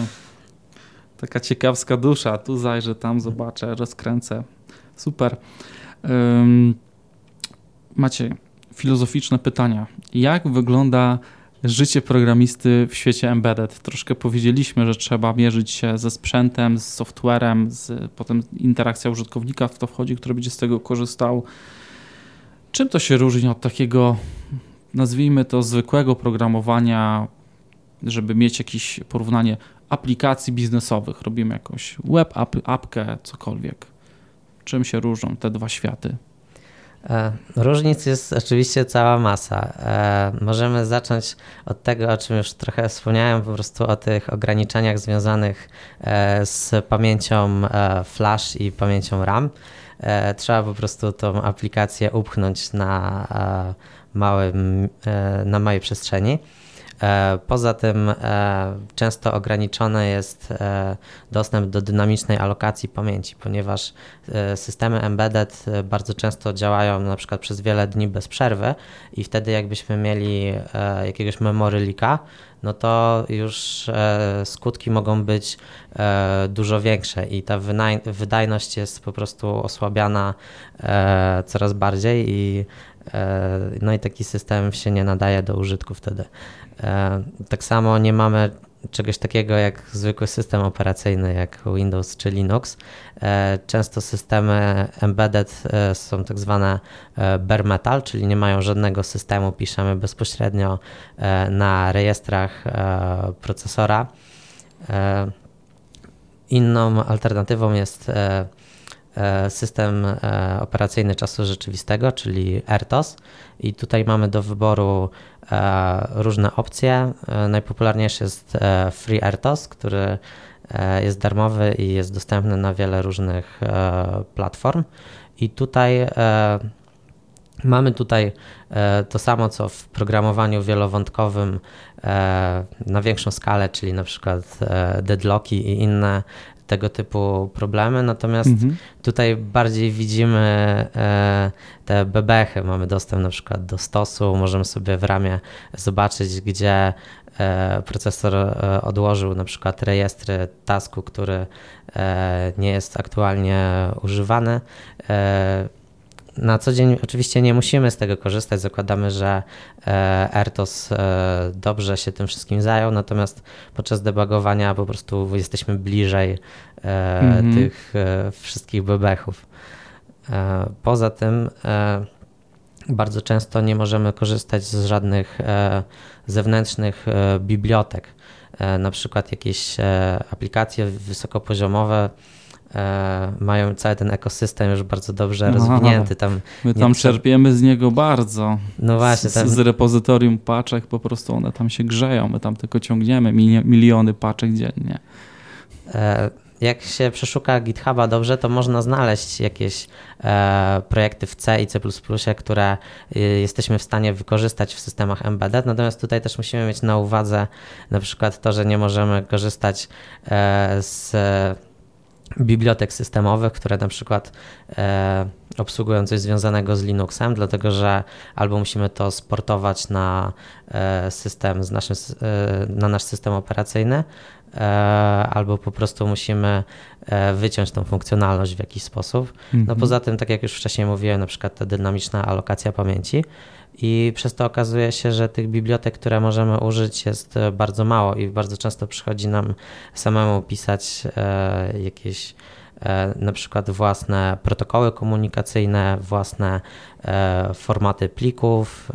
taka ciekawska dusza. Tu zajrzę, tam zobaczę, rozkręcę. Super. Um, macie filozoficzne pytania. Jak wygląda życie programisty w świecie embedded? Troszkę powiedzieliśmy, że trzeba mierzyć się ze sprzętem, z softwarem, z, potem interakcja użytkownika w to wchodzi, który będzie z tego korzystał. Czym to się różni od takiego, nazwijmy to, zwykłego programowania, żeby mieć jakieś porównanie aplikacji biznesowych? Robimy jakąś web apkę, cokolwiek. Czym się różnią te dwa światy? E, różnic jest oczywiście cała masa. E, możemy zacząć od tego, o czym już trochę wspomniałem, po prostu o tych ograniczeniach związanych e, z pamięcią flash i pamięcią RAM. Trzeba po prostu tą aplikację upchnąć na, małym, na małej przestrzeni. E, poza tym e, często ograniczony jest e, dostęp do dynamicznej alokacji pamięci, ponieważ systemy embedded bardzo często działają na przykład przez wiele dni bez przerwy i wtedy jakbyśmy mieli jakiegoś memory leaka, no to już skutki mogą być dużo większe i ta wydajność jest po prostu osłabiana coraz bardziej i no i taki system się nie nadaje do użytku wtedy. E, tak samo nie mamy czegoś takiego jak zwykły system operacyjny, jak Windows czy Linux. Często systemy embedded są tak zwane bare metal, czyli nie mają żadnego systemu, piszemy bezpośrednio na rejestrach procesora. Inną alternatywą jest E, system e, operacyjny czasu rzeczywistego, czyli RTOS. I tutaj mamy do wyboru e, różne opcje. Najpopularniejszy jest Free RTOS, który jest darmowy i jest dostępny na wiele różnych platform. I tutaj mamy tutaj to samo, co w programowaniu wielowątkowym na większą skalę, czyli na przykład deadlocki i inne tego typu problemy, natomiast mhm. tutaj bardziej widzimy e, te bebechy. Mamy dostęp na przykład do stosu, możemy sobie w ramie zobaczyć, gdzie e, procesor e, odłożył na przykład rejestry tasku, który nie jest aktualnie używany na co dzień oczywiście nie musimy z tego korzystać. Zakładamy, że AirTOS e, dobrze się tym wszystkim zajął, natomiast podczas debugowania po prostu jesteśmy bliżej mm -hmm. tych e, wszystkich bebechów. Poza tym bardzo często nie możemy korzystać z żadnych zewnętrznych bibliotek. Na przykład jakieś aplikacje wysokopoziomowe E, mają cały ten ekosystem już bardzo dobrze Aha, rozwinięty. Tam my tam czerpiemy z niego bardzo. No właśnie. Z, tam... z repozytorium paczek po prostu one tam się grzeją, my tam tylko ciągniemy miliony paczek dziennie. E, jak się przeszuka GitHuba dobrze, to można znaleźć jakieś e, projekty w C i C++, które jesteśmy w stanie wykorzystać w systemach embedded. Natomiast tutaj też musimy mieć na uwadze na przykład to, że nie możemy korzystać z bibliotek systemowych, które na przykład e, obsługują coś związanego z Linuxem, dlatego że albo musimy to sportować na e, system, z naszym, e, na nasz system operacyjny, e, albo po prostu musimy e, wyciąć tą funkcjonalność w jakiś sposób. No mhm. poza tym, tak jak już wcześniej mówiłem, na przykład ta dynamiczna alokacja pamięci, i przez to okazuje się, że tych bibliotek, które możemy użyć, jest e, bardzo mało i bardzo często przychodzi nam samemu pisać e, jakieś e, na przykład własne protokoły komunikacyjne, własne formaty plików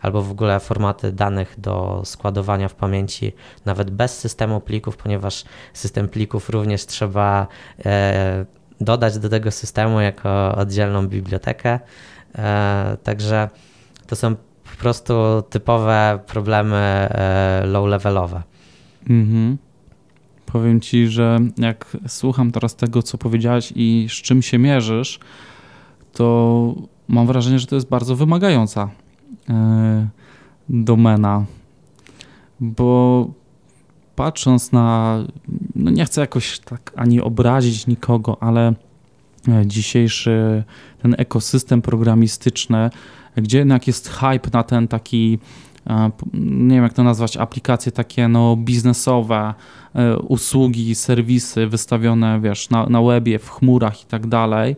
albo w ogóle formaty danych do składowania w pamięci, nawet bez systemu plików, ponieważ system plików również trzeba dodać do tego systemu jako oddzielną bibliotekę. Także to są po prostu typowe problemy e, low-levelowe. Mhm. Powiem ci, że jak słucham teraz tego, co powiedziałeś i z czym się mierzysz, to mam wrażenie, że to jest bardzo wymagająca e, domena, bo patrząc na, no nie chcę jakoś tak ani obrazić nikogo, ale e, dzisiejszy ten ekosystem programistyczny gdzie jednak jest hype na ten taki e, nie wiem jak to nazwać, aplikacje takie no biznesowe, e, usługi, serwisy wystawione, wiesz, na, na webie, w chmurach i tak dalej,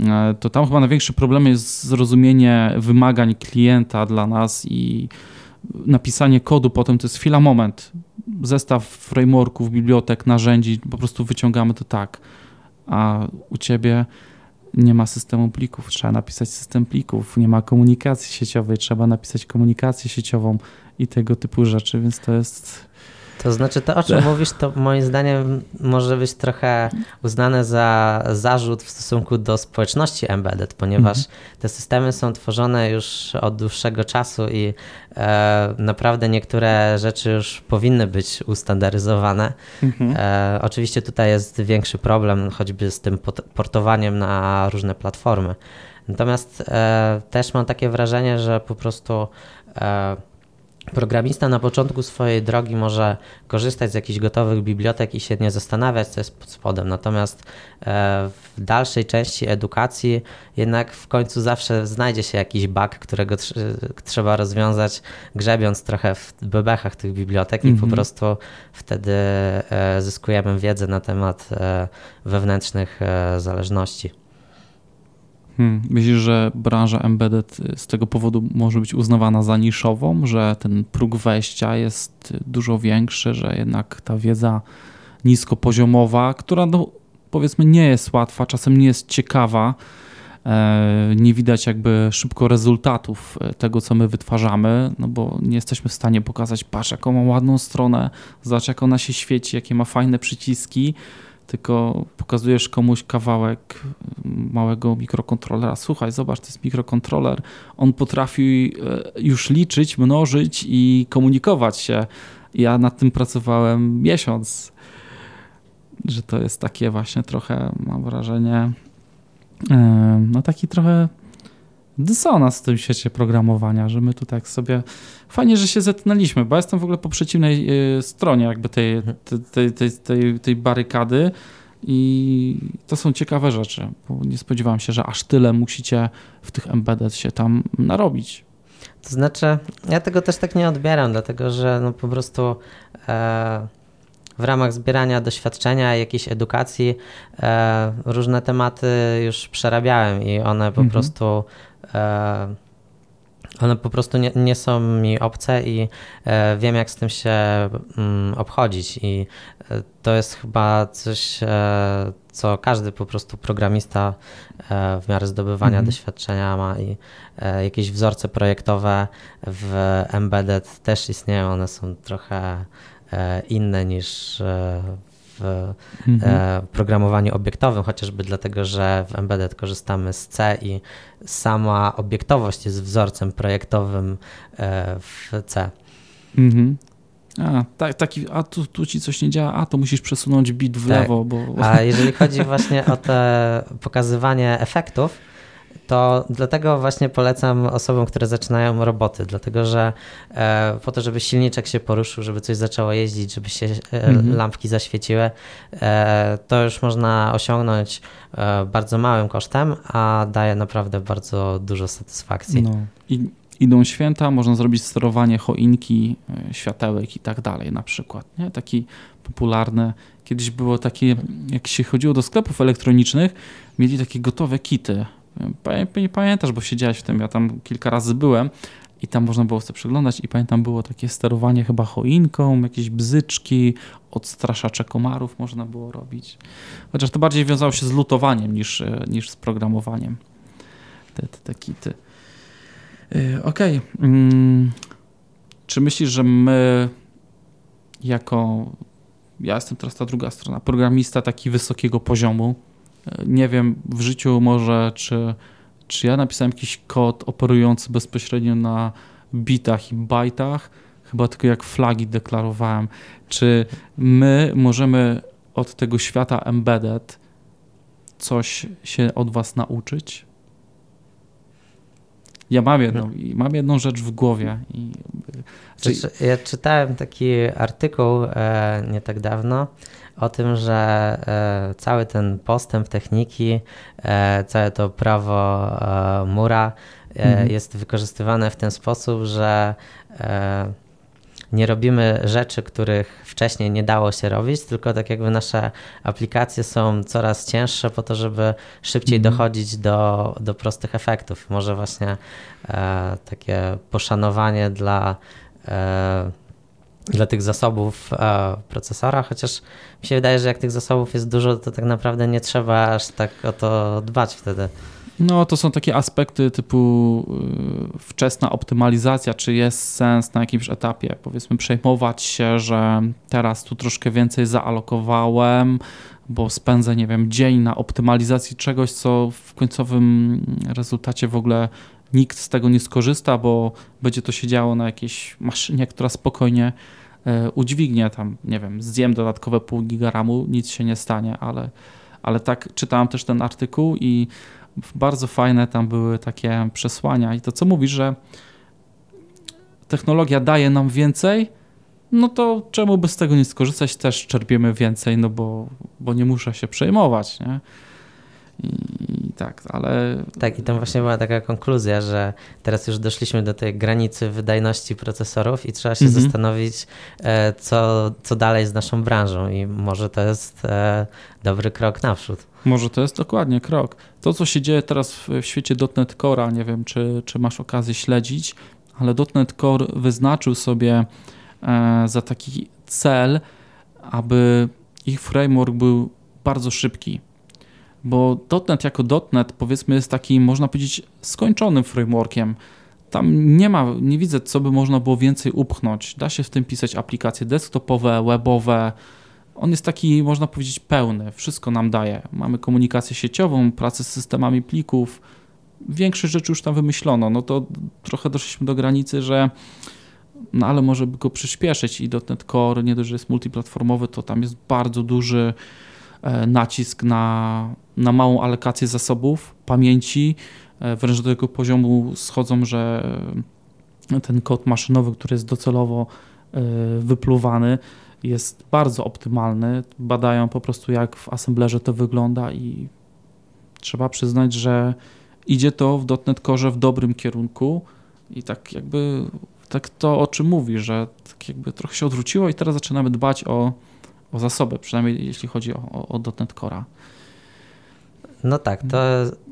e, to tam chyba największy problem jest zrozumienie wymagań klienta dla nas i napisanie kodu potem to jest chwila, moment. Zestaw frameworków, bibliotek, narzędzi, po prostu wyciągamy to tak. A u ciebie nie ma systemu plików, trzeba napisać system plików, nie ma komunikacji sieciowej, trzeba napisać komunikację sieciową i tego typu rzeczy, więc to jest to znaczy, to o czym *laughs* mówisz, to moim zdaniem może być trochę uznane za zarzut w stosunku do społeczności embedded, ponieważ mhm. te systemy są tworzone już od dłuższego czasu i e, naprawdę niektóre rzeczy już powinny być ustandaryzowane. Mhm. E, oczywiście tutaj jest większy problem, choćby z tym portowaniem na różne platformy. Natomiast e, też mam takie wrażenie, że po prostu e, Programista na początku swojej drogi może korzystać z jakichś gotowych bibliotek i się nie zastanawiać, co jest pod spodem. Natomiast e, w dalszej części edukacji jednak w końcu zawsze znajdzie się jakiś bug, którego tr trzeba rozwiązać, grzebiąc trochę w bebechach tych bibliotek mm -hmm. i po mhm. prostu wtedy e, zyskujemy wiedzę na temat e, wewnętrznych zależności. Hmm. Myślisz, że branża embedded z tego powodu może być uznawana za niszową, że ten próg wejścia jest dużo większy, że jednak ta wiedza niskopoziomowa, która no, powiedzmy nie jest łatwa, czasem nie jest ciekawa, e, nie widać jakby szybko rezultatów e, tego, co my wytwarzamy, no bo nie jesteśmy w stanie pokazać, patrz jaką ma ładną stronę, zobacz jak ona się świeci, jakie ma fajne przyciski, tylko pokazujesz komuś kawałek małego mikrokontrolera. Słuchaj, zobacz, to jest mikrokontroler. On potrafi e, już liczyć, mnożyć i komunikować się. Ja nad tym pracowałem miesiąc, że to jest takie właśnie trochę, mam wrażenie, e, no taki trochę dysonans w tym świecie programowania, że my tu tak sobie fajnie, że się zetknęliśmy, bo jestem w ogóle po przeciwnej y, stronie jakby tej, tej, tej, tej, tej barykady i to są ciekawe rzeczy, bo nie spodziewałem się, że aż tyle musicie w tych embedded się tam narobić. To znaczy, ja tego też tak nie odbieram, dlatego że no po prostu e, w ramach zbierania doświadczenia, jakiejś edukacji, e, różne tematy już przerabiałem i one po mhm. prostu E, one po prostu nie, nie, są mi obce i e, wiem, jak z tym się mm, obchodzić. I e, to jest chyba coś, co każdy po prostu programista w miarę zdobywania mhm. doświadczenia ma i jakieś wzorce projektowe w embedded też istnieją. One są trochę inne niż w mhm. E, programowaniu obiektowym, chociażby dlatego, że w Embedded korzystamy z C i sama obiektowość jest wzorcem projektowym e, w C. Mhm. A, tak, taki, a tu, tu ci coś nie działa, a to musisz przesunąć bit w tak. lewo. Bo... A jeżeli chodzi właśnie o te pokazywanie efektów, to dlatego właśnie polecam osobom, które zaczynają roboty, dlatego że e, po to, żeby silniczek się poruszył, żeby coś zaczęło jeździć, żeby się e, mhm. lampki zaświeciły, e, to już można osiągnąć e, bardzo małym kosztem, a daje naprawdę bardzo dużo satysfakcji. No. I idą święta, można zrobić sterowanie choinki, e, światełek i tak dalej na przykład. Nie? Taki popularny. Kiedyś było takie, jak się chodziło do sklepów elektronicznych, mieli takie gotowe kity nie pamiętasz, bo siedziałeś w tym, ja tam kilka razy byłem i tam można było sobie przeglądać i pamiętam było takie sterowanie chyba choinką, jakieś bzyczki, odstraszacze komarów można było robić. Chociaż to bardziej wiązało się z lutowaniem niż, e, niż z programowaniem. Te, te, te kity. Yy, Okej. Okay. Hmm. Czy myślisz, że my jako ja jestem teraz ta druga strona, programista taki wysokiego poziomu, nie wiem w życiu może, czy, czy ja napisałem jakiś kod operujący bezpośrednio na bitach i bajtach, chyba tylko jak flagi deklarowałem. Czy my możemy od tego świata embedded coś się od was nauczyć? Ja mam jedną, mam jedną rzecz w głowie. I, ja czytałem taki artykuł e, nie tak dawno, o tym, że e, cały ten postęp techniki, e, całe to prawo mura mhm. jest wykorzystywane w ten sposób, że nie robimy rzeczy, których wcześniej nie dało się robić, tylko tak jakby nasze aplikacje są coraz cięższe po to, żeby szybciej mhm. dochodzić do, do prostych efektów. Może właśnie e, takie poszanowanie dla e, dla tych zasobów e, procesora, chociaż mi się wydaje, że jak tych zasobów jest dużo, to tak naprawdę nie trzeba aż tak o to dbać wtedy. No, to są takie aspekty typu y, wczesna optymalizacja, czy jest sens na jakimś etapie, powiedzmy, przejmować się, że teraz tu troszkę więcej zaalokowałem, bo spędzę, nie wiem, dzień na optymalizacji czegoś, co w końcowym rezultacie w ogóle nikt z tego nie skorzysta, bo będzie to się działo na jakiejś maszynie, która spokojnie e, udźwignie tam, nie wiem, zjem dodatkowe pół gigaramu, nic się nie stanie, ale, ale tak czytałem też ten artykuł i bardzo fajne tam były takie przesłania i to co mówisz, że technologia daje nam więcej, no to czemu by z tego nie skorzystać, też czerpiemy więcej, no bo, bo nie muszę się przejmować, nie? I tak, ale... Tak, i tam właśnie była taka konkluzja, że teraz już doszliśmy do tej granicy wydajności procesorów i trzeba się mhm. zastanowić, e, co, co dalej z naszą branżą i może to jest e, dobry krok naprzód. Może to jest dokładnie krok. To, co się dzieje teraz w, w świecie .NET Core'a, nie wiem, czy, czy masz okazję śledzić, ale .NET Core wyznaczył sobie e, za taki cel, aby ich framework był bardzo szybki. Bo .NET jako .NET powiedzmy jest takim, można powiedzieć, skończonym frameworkiem. Tam nie ma, nie widzę, co by można było więcej upchnąć. Da się w tym pisać aplikacje desktopowe, webowe. On jest taki, można powiedzieć, pełny. Wszystko nam daje. Mamy komunikację sieciową, pracę z systemami plików. Większość rzeczy już tam wymyślono. No to trochę doszliśmy do granicy, że no ale może by go przyspieszyć i .NET Core nie dość, że jest multiplatformowy, to tam jest bardzo duży e, nacisk na, na małą alokację zasobów, pamięci, e, wręcz do tego poziomu schodzą, że ten kod maszynowy, który jest docelowo e, wypluwany, jest bardzo optymalny. Badają po prostu, jak w assemblerze to wygląda i trzeba przyznać, że idzie to w .NET Core w dobrym kierunku i tak jakby tak to, o czym mówi, że tak jakby trochę się odwróciło i teraz zaczynamy dbać o, o zasoby, przynajmniej jeśli chodzi o, o, o .NET Core'a. No tak, to,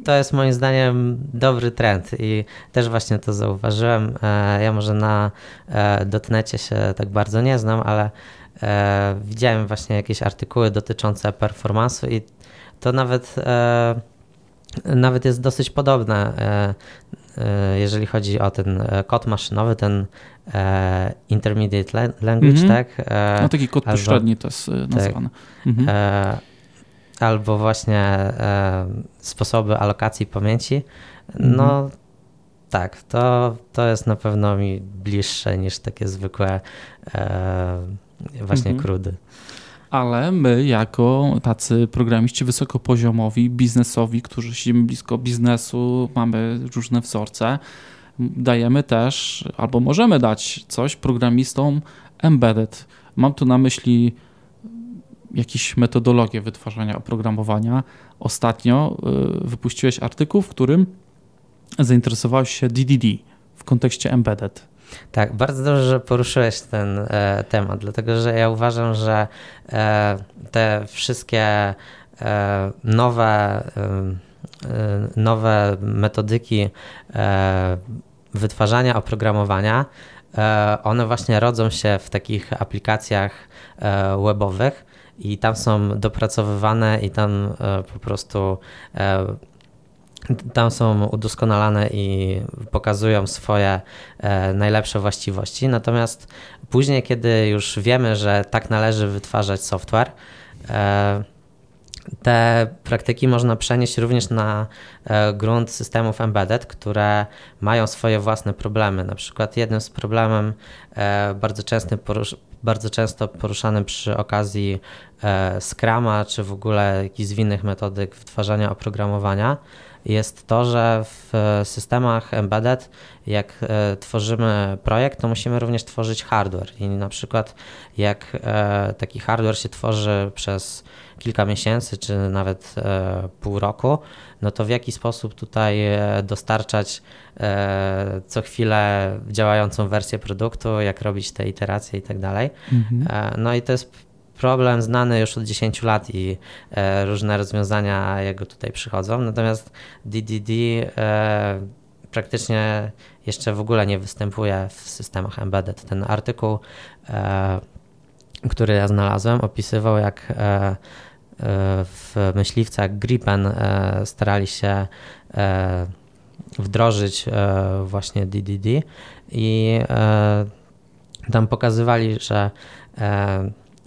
to jest moim zdaniem dobry trend i też właśnie to zauważyłem. E, ja może na e, dotnecie się tak bardzo nie znam, ale e, widziałem właśnie jakieś artykuły dotyczące performance'u i to nawet nawet jest dosyć podobne, jeżeli chodzi o ten kod maszynowy, ten intermediate language, mm -hmm. tak? No taki kod pośredni to jest nazywany. Tak. Mm -hmm albo właśnie e, sposoby alokacji pamięci, no mhm. tak, to, to jest na pewno mi bliższe niż takie zwykłe e, właśnie mhm. krudy. Ale my, jako tacy programiści wysokopoziomowi, biznesowi, którzy siedzimy blisko biznesu, mamy różne wzorce, dajemy też, albo możemy dać coś programistom embedded. Mam tu na myśli jakieś metodologię wytwarzania oprogramowania. Ostatnio y, wypuściłeś artykuł, w którym zainteresowałeś się DDD w kontekście embedded. Tak, bardzo dobrze, że poruszyłeś ten e, temat, dlatego że ja uważam, że e, te wszystkie e, nowe, e, e, nowe metodyki e, wytwarzania oprogramowania, one właśnie rodzą się w takich aplikacjach webowych, i tam są dopracowywane i tam e, po prostu e, tam są udoskonalane i pokazują swoje e, najlepsze właściwości. Natomiast później, kiedy już wiemy, że tak należy wytwarzać software, te praktyki można przenieść również na grunt systemów embedded, które mają swoje własne problemy. Na przykład jednym z problemem bardzo częstym bardzo często poruszany przy okazji e, Scrama, czy w ogóle jakichś zwinnych metodyk wytwarzania oprogramowania, jest to, że w systemach embedded, jak e, tworzymy projekt, to musimy również tworzyć hardware. I na przykład, jak e, taki hardware się tworzy przez kilka miesięcy, czy nawet pół roku, no to w jaki sposób tutaj dostarczać co chwilę działającą wersję produktu, jak robić te iteracje i tak dalej. Mhm. No i to jest problem znany już od 10 lat i e, różne rozwiązania jego tutaj przychodzą. Natomiast DDD e, praktycznie jeszcze w ogóle nie występuje w systemach embedded. Ten artykuł, e, który ja znalazłem, opisywał jak w myśliwcach Gripen starali się wdrożyć właśnie DDD i tam pokazywali, że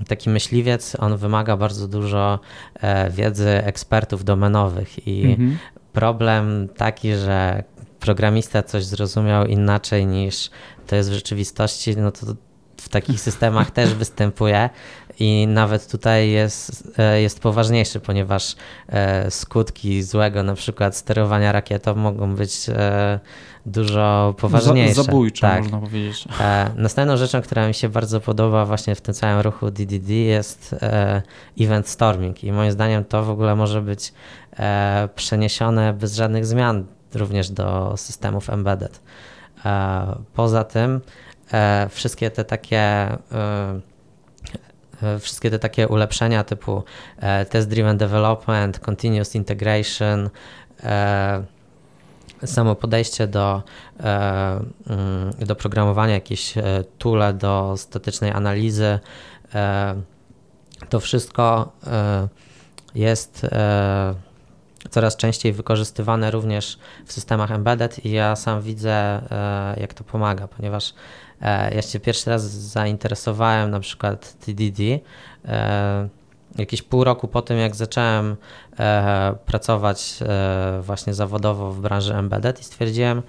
taki myśliwiec, on wymaga bardzo dużo e, wiedzy ekspertów domenowych i mhm. problem taki, że programista coś zrozumiał inaczej niż to jest w rzeczywistości, no to w takich systemach też występuje i nawet tutaj jest, e, jest poważniejszy, ponieważ e, skutki złego na przykład sterowania rakietą mogą być e, dużo poważniejsze. Zabójcze, tak. można powiedzieć. Następną rzeczą, która mi się bardzo podoba właśnie w tym całym ruchu DDD jest event storming i moim zdaniem to w ogóle może być przeniesione bez żadnych zmian również do systemów embedded. Poza tym wszystkie te takie E, wszystkie te takie ulepszenia typu e, test driven development, continuous integration, e, samo podejście do, mm, do programowania, jakieś toole do statycznej analizy, to wszystko jest coraz częściej wykorzystywane również w systemach embedded i ja sam widzę, jak to pomaga, ponieważ E, ja się pierwszy raz zainteresowałem na przykład TDD e, jakieś pół roku po tym, jak zacząłem e, pracować właśnie zawodowo w branży embedded i stwierdziłem,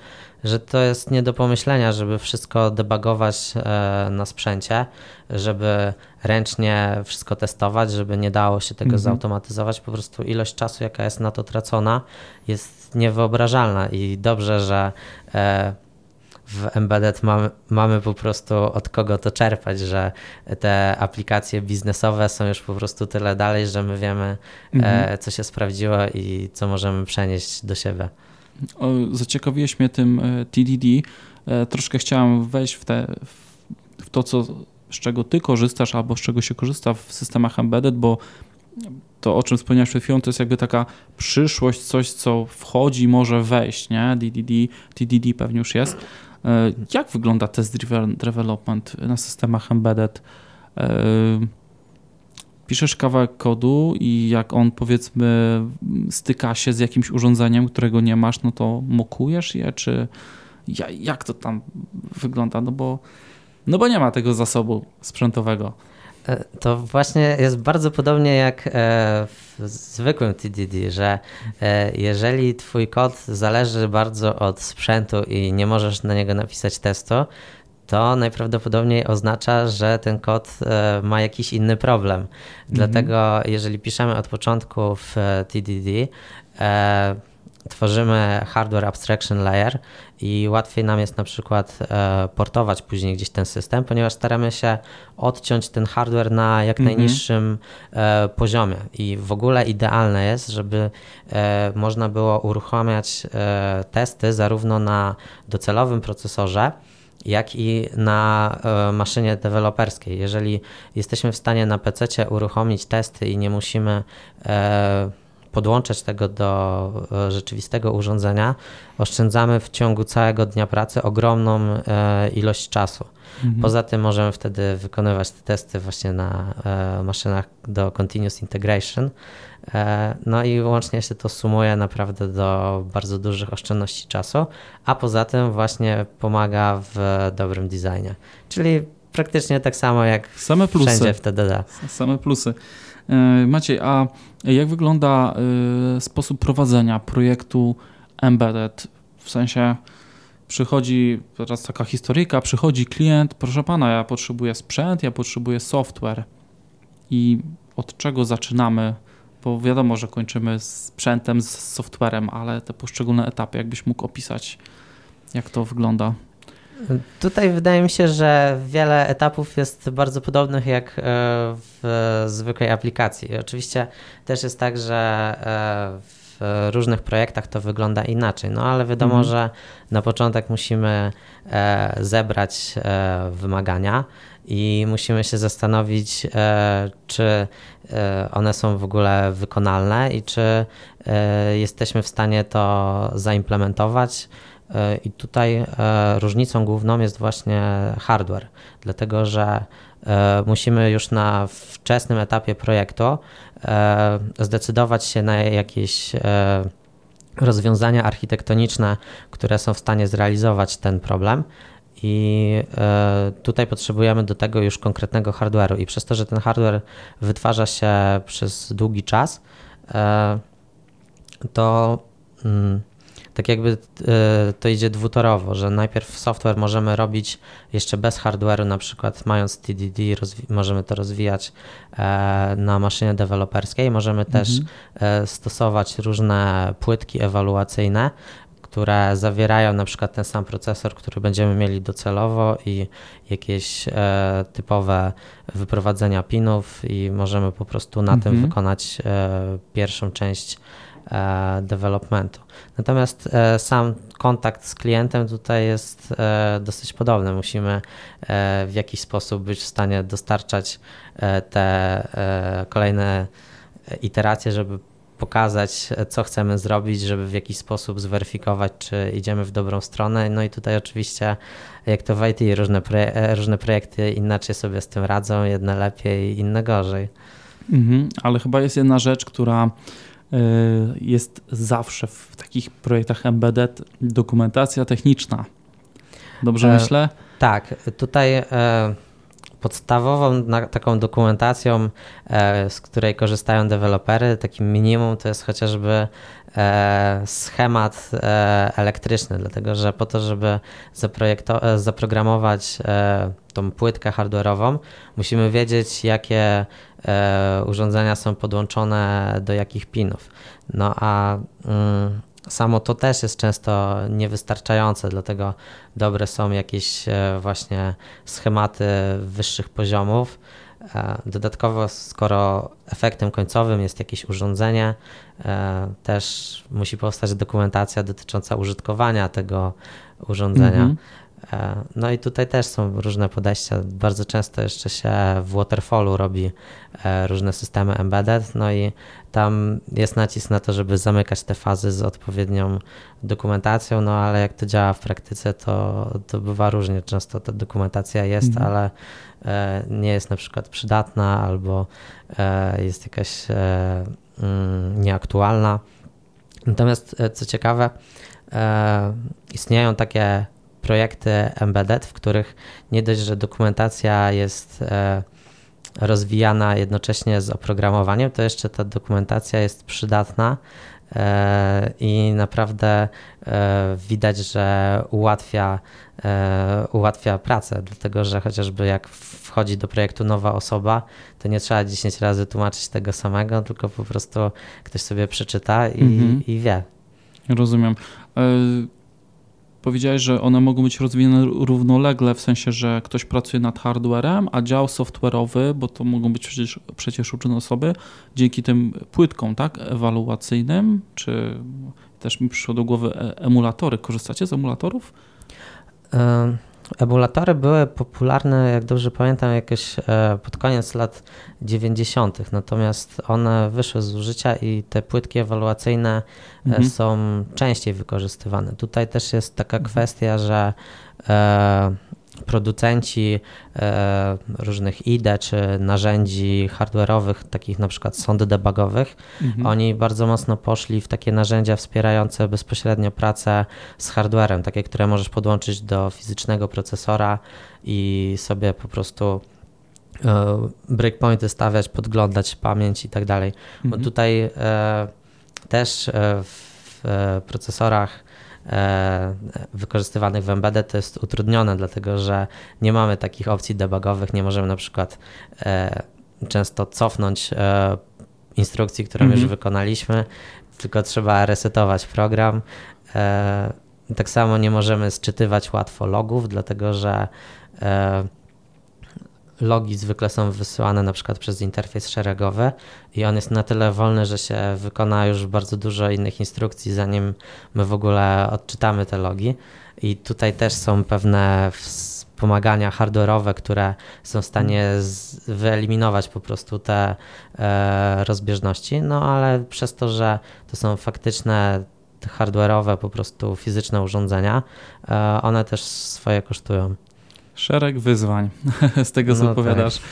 że to jest nie do pomyślenia, żeby wszystko debugować na sprzęcie, żeby ręcznie wszystko testować, żeby nie dało się tego -hmm. zautomatyzować. Po prostu ilość czasu, jaka jest na to tracona, jest niewyobrażalna i dobrze, że w embedded mamy, mamy po prostu od kogo to czerpać, że te aplikacje biznesowe są już po prostu tyle dalej, że my wiemy, mhm. e, co się sprawdziło i co możemy przenieść do siebie. O, zaciekawiłeś mnie tym e, TDD. E, troszkę chciałem wejść w, te, w to, co, z czego ty korzystasz albo z czego się korzysta w systemach embedded, bo to, o czym wspomniałeś przed chwilą, to jest jakby taka przyszłość, coś, co wchodzi, może wejść, nie? DDD, TDD pewnie już jest. E, jak wygląda test development na systemach embedded? E, piszesz kawałek kodu i jak on powiedzmy styka się z jakimś urządzeniem, którego nie masz, no to mokujesz je, czy jak to tam wygląda? No bo, no bo nie ma tego zasobu sprzętowego. E, to właśnie jest bardzo podobnie jak e, w zwykłym TDD, że e, jeżeli twój kod zależy bardzo od sprzętu i nie możesz na niego napisać testu, to najprawdopodobniej oznacza, że ten kod ma jakiś inny problem. Mhm. Dlatego jeżeli piszemy od początku w TDD, tworzymy hardware abstraction layer i łatwiej nam jest na przykład e, portować później gdzieś ten system, ponieważ staramy się odciąć ten hardware na jak mhm. najniższym e, poziomie i w ogóle idealne jest, żeby e, można było uruchamiać testy zarówno na docelowym procesorze, jak i na maszynie deweloperskiej. Jeżeli jesteśmy w stanie na PC uruchomić testy i nie musimy podłączać tego do e, rzeczywistego urządzenia, oszczędzamy w ciągu całego dnia pracy ogromną e, ilość czasu. Mhm. Poza tym możemy wtedy wykonywać te testy właśnie na e, maszynach do continuous integration. No i łącznie się to sumuje naprawdę do bardzo dużych oszczędności czasu, a poza tym właśnie pomaga w dobrym designie. Czyli praktycznie tak samo jak Same plusy. wszędzie w TDD. Same plusy. E, Maciej, a jak wygląda e, sposób prowadzenia projektu Embedded? W sensie przychodzi, teraz taka historyjka, przychodzi klient, proszę pana, ja potrzebuję sprzęt, ja potrzebuję software. I od czego zaczynamy? Bo wiadomo, że kończymy z sprzętem, z softwarem, ale te poszczególne etapy, jakbyś mógł opisać, jak to wygląda? Tutaj wydaje mi się, że wiele etapów jest bardzo podobnych jak e, w zwykłej aplikacji. Oczywiście też jest tak, że e, w różnych projektach to wygląda inaczej, no ale wiadomo, mhm. że na początek musimy e, zebrać wymagania i musimy się zastanowić, czy one są w ogóle wykonalne i czy jesteśmy w stanie to zaimplementować I tutaj e, różnicą główną jest właśnie hardware, dlatego że e, musimy już na wczesnym etapie projektu zdecydować się na jakieś rozwiązania architektoniczne, które są w stanie zrealizować ten problem. I tutaj potrzebujemy do tego już konkretnego hardware'u. I przez to, że ten hardware wytwarza się przez długi czas, to mm, tak jakby to idzie dwutorowo, że najpierw software możemy robić jeszcze bez hardware'u, na przykład mając TDD, możemy to rozwijać na maszynie deweloperskiej, możemy mhm. też stosować różne płytki ewaluacyjne, które zawierają na przykład ten sam procesor, który będziemy mieli docelowo i jakieś e, typowe wyprowadzenia pinów i możemy po prostu na mhm. tym wykonać e, pierwszą część e, developmentu. Natomiast e, sam kontakt z klientem tutaj jest e, dosyć podobny. Musimy e, w jakiś sposób być w stanie dostarczać te kolejne iteracje, żeby pokazać, co chcemy zrobić, żeby w jakiś sposób zweryfikować, czy idziemy w dobrą stronę. No i tutaj oczywiście, jak to w IT, różne, proje różne projekty inaczej sobie z tym radzą, jedne lepiej, inne gorzej. Mhm, ale chyba jest jedna rzecz, która jest zawsze w takich projektach embedded dokumentacja techniczna. Dobrze e, myślę? Tak, tutaj e, podstawową taką dokumentacją, e, z której korzystają dewelopery, takim minimum to jest chociażby e, schemat e, elektryczny, dlatego że po to, żeby zaprogramować tą płytkę hardware'ową, musimy wiedzieć, jakie urządzenia są podłączone do jakich pinów. No a mm, Samo to też jest często niewystarczające, dlatego dobre są jakieś e, właśnie schematy wyższych poziomów. E, dodatkowo, skoro efektem końcowym jest jakieś urządzenie, e, też musi powstać dokumentacja dotycząca użytkowania tego urządzenia. Mm -hmm. No i tutaj też są różne podejścia. Bardzo często jeszcze się w Waterfallu robi różne systemy embedded, no i tam jest nacisk na to, żeby zamykać te fazy z odpowiednią dokumentacją, no ale jak to działa w praktyce, to, to bywa różnie. Często ta dokumentacja jest, mhm. ale e, nie jest na przykład przydatna albo e, jest jakaś e, mm, nieaktualna. Natomiast co ciekawe, istnieją takie projekty embedded, w których nie dość, że dokumentacja jest rozwijana jednocześnie z oprogramowaniem, to jeszcze ta dokumentacja jest przydatna e, i naprawdę e, widać, że ułatwia, e, ułatwia pracę, dlatego że chociażby jak wchodzi do projektu nowa osoba, to nie trzeba 10 razy tłumaczyć tego samego, tylko po prostu ktoś sobie przeczyta i, mhm. i wie. Rozumiem powiedziałeś, że one mogą być rozwijane równolegle, w sensie, że ktoś pracuje nad hardwarem, a dział software'owy, bo to mogą być przecież, przecież różne osoby, dzięki tym płytkom tak, ewaluacyjnym, czy też mi przyszło do głowy e, emulatory. Korzystacie z emulatorów? Emulatory były popularne, jak dobrze pamiętam, jakieś e, pod koniec lat 90., natomiast one wyszły z użycia i te płytki ewaluacyjne e, mhm. są częściej wykorzystywane. Tutaj też jest taka mhm. kwestia, że e, producenci e, różnych IDE czy narzędzi hardware'owych, takich na przykład sąd debugowych, mhm. oni bardzo mocno poszli w takie narzędzia wspierające bezpośrednio pracę z hardwarem, takie, które możesz podłączyć do fizycznego procesora i sobie po prostu e, breakpointy stawiać, podglądać pamięć i tak dalej. Bo mhm. tutaj e, też w procesorach E, wykorzystywanych w embedded to jest utrudnione, dlatego że nie mamy takich opcji debugowych, nie możemy na przykład e, często cofnąć e, instrukcji, którą -hmm. już mhm. wykonaliśmy, tylko trzeba resetować program. Tak samo nie możemy sczytywać łatwo logów, dlatego że logi zwykle są wysyłane na przykład przez interfejs szeregowy i on jest na tyle wolny, że się wykona już bardzo dużo innych instrukcji, zanim my w ogóle odczytamy te logi. I tutaj też są pewne wspomagania hardware'owe, które są w stanie wyeliminować po prostu te e, rozbieżności, no ale przez to, że to są faktyczne hardware'owe, po prostu fizyczne urządzenia, e, one też swoje kosztują. Szereg wyzwań *laughs* z tego, co no opowiadasz. Tak.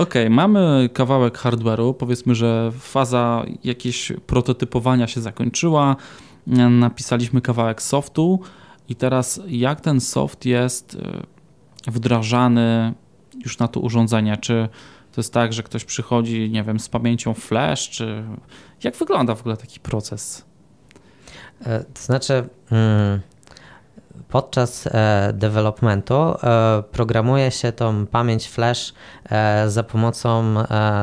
Okej, okay, mamy kawałek hardware'u. Powiedzmy, że faza jakieś prototypowania się zakończyła. Napisaliśmy kawałek softu i teraz jak ten soft jest e, wdrażany już na to urządzenie? Czy to jest tak, że ktoś przychodzi, nie wiem, z pamięcią flash, czy jak wygląda w ogóle taki proces? E, to znaczy, mm, podczas e, developmentu e, programuje się tą pamięć flash za pomocą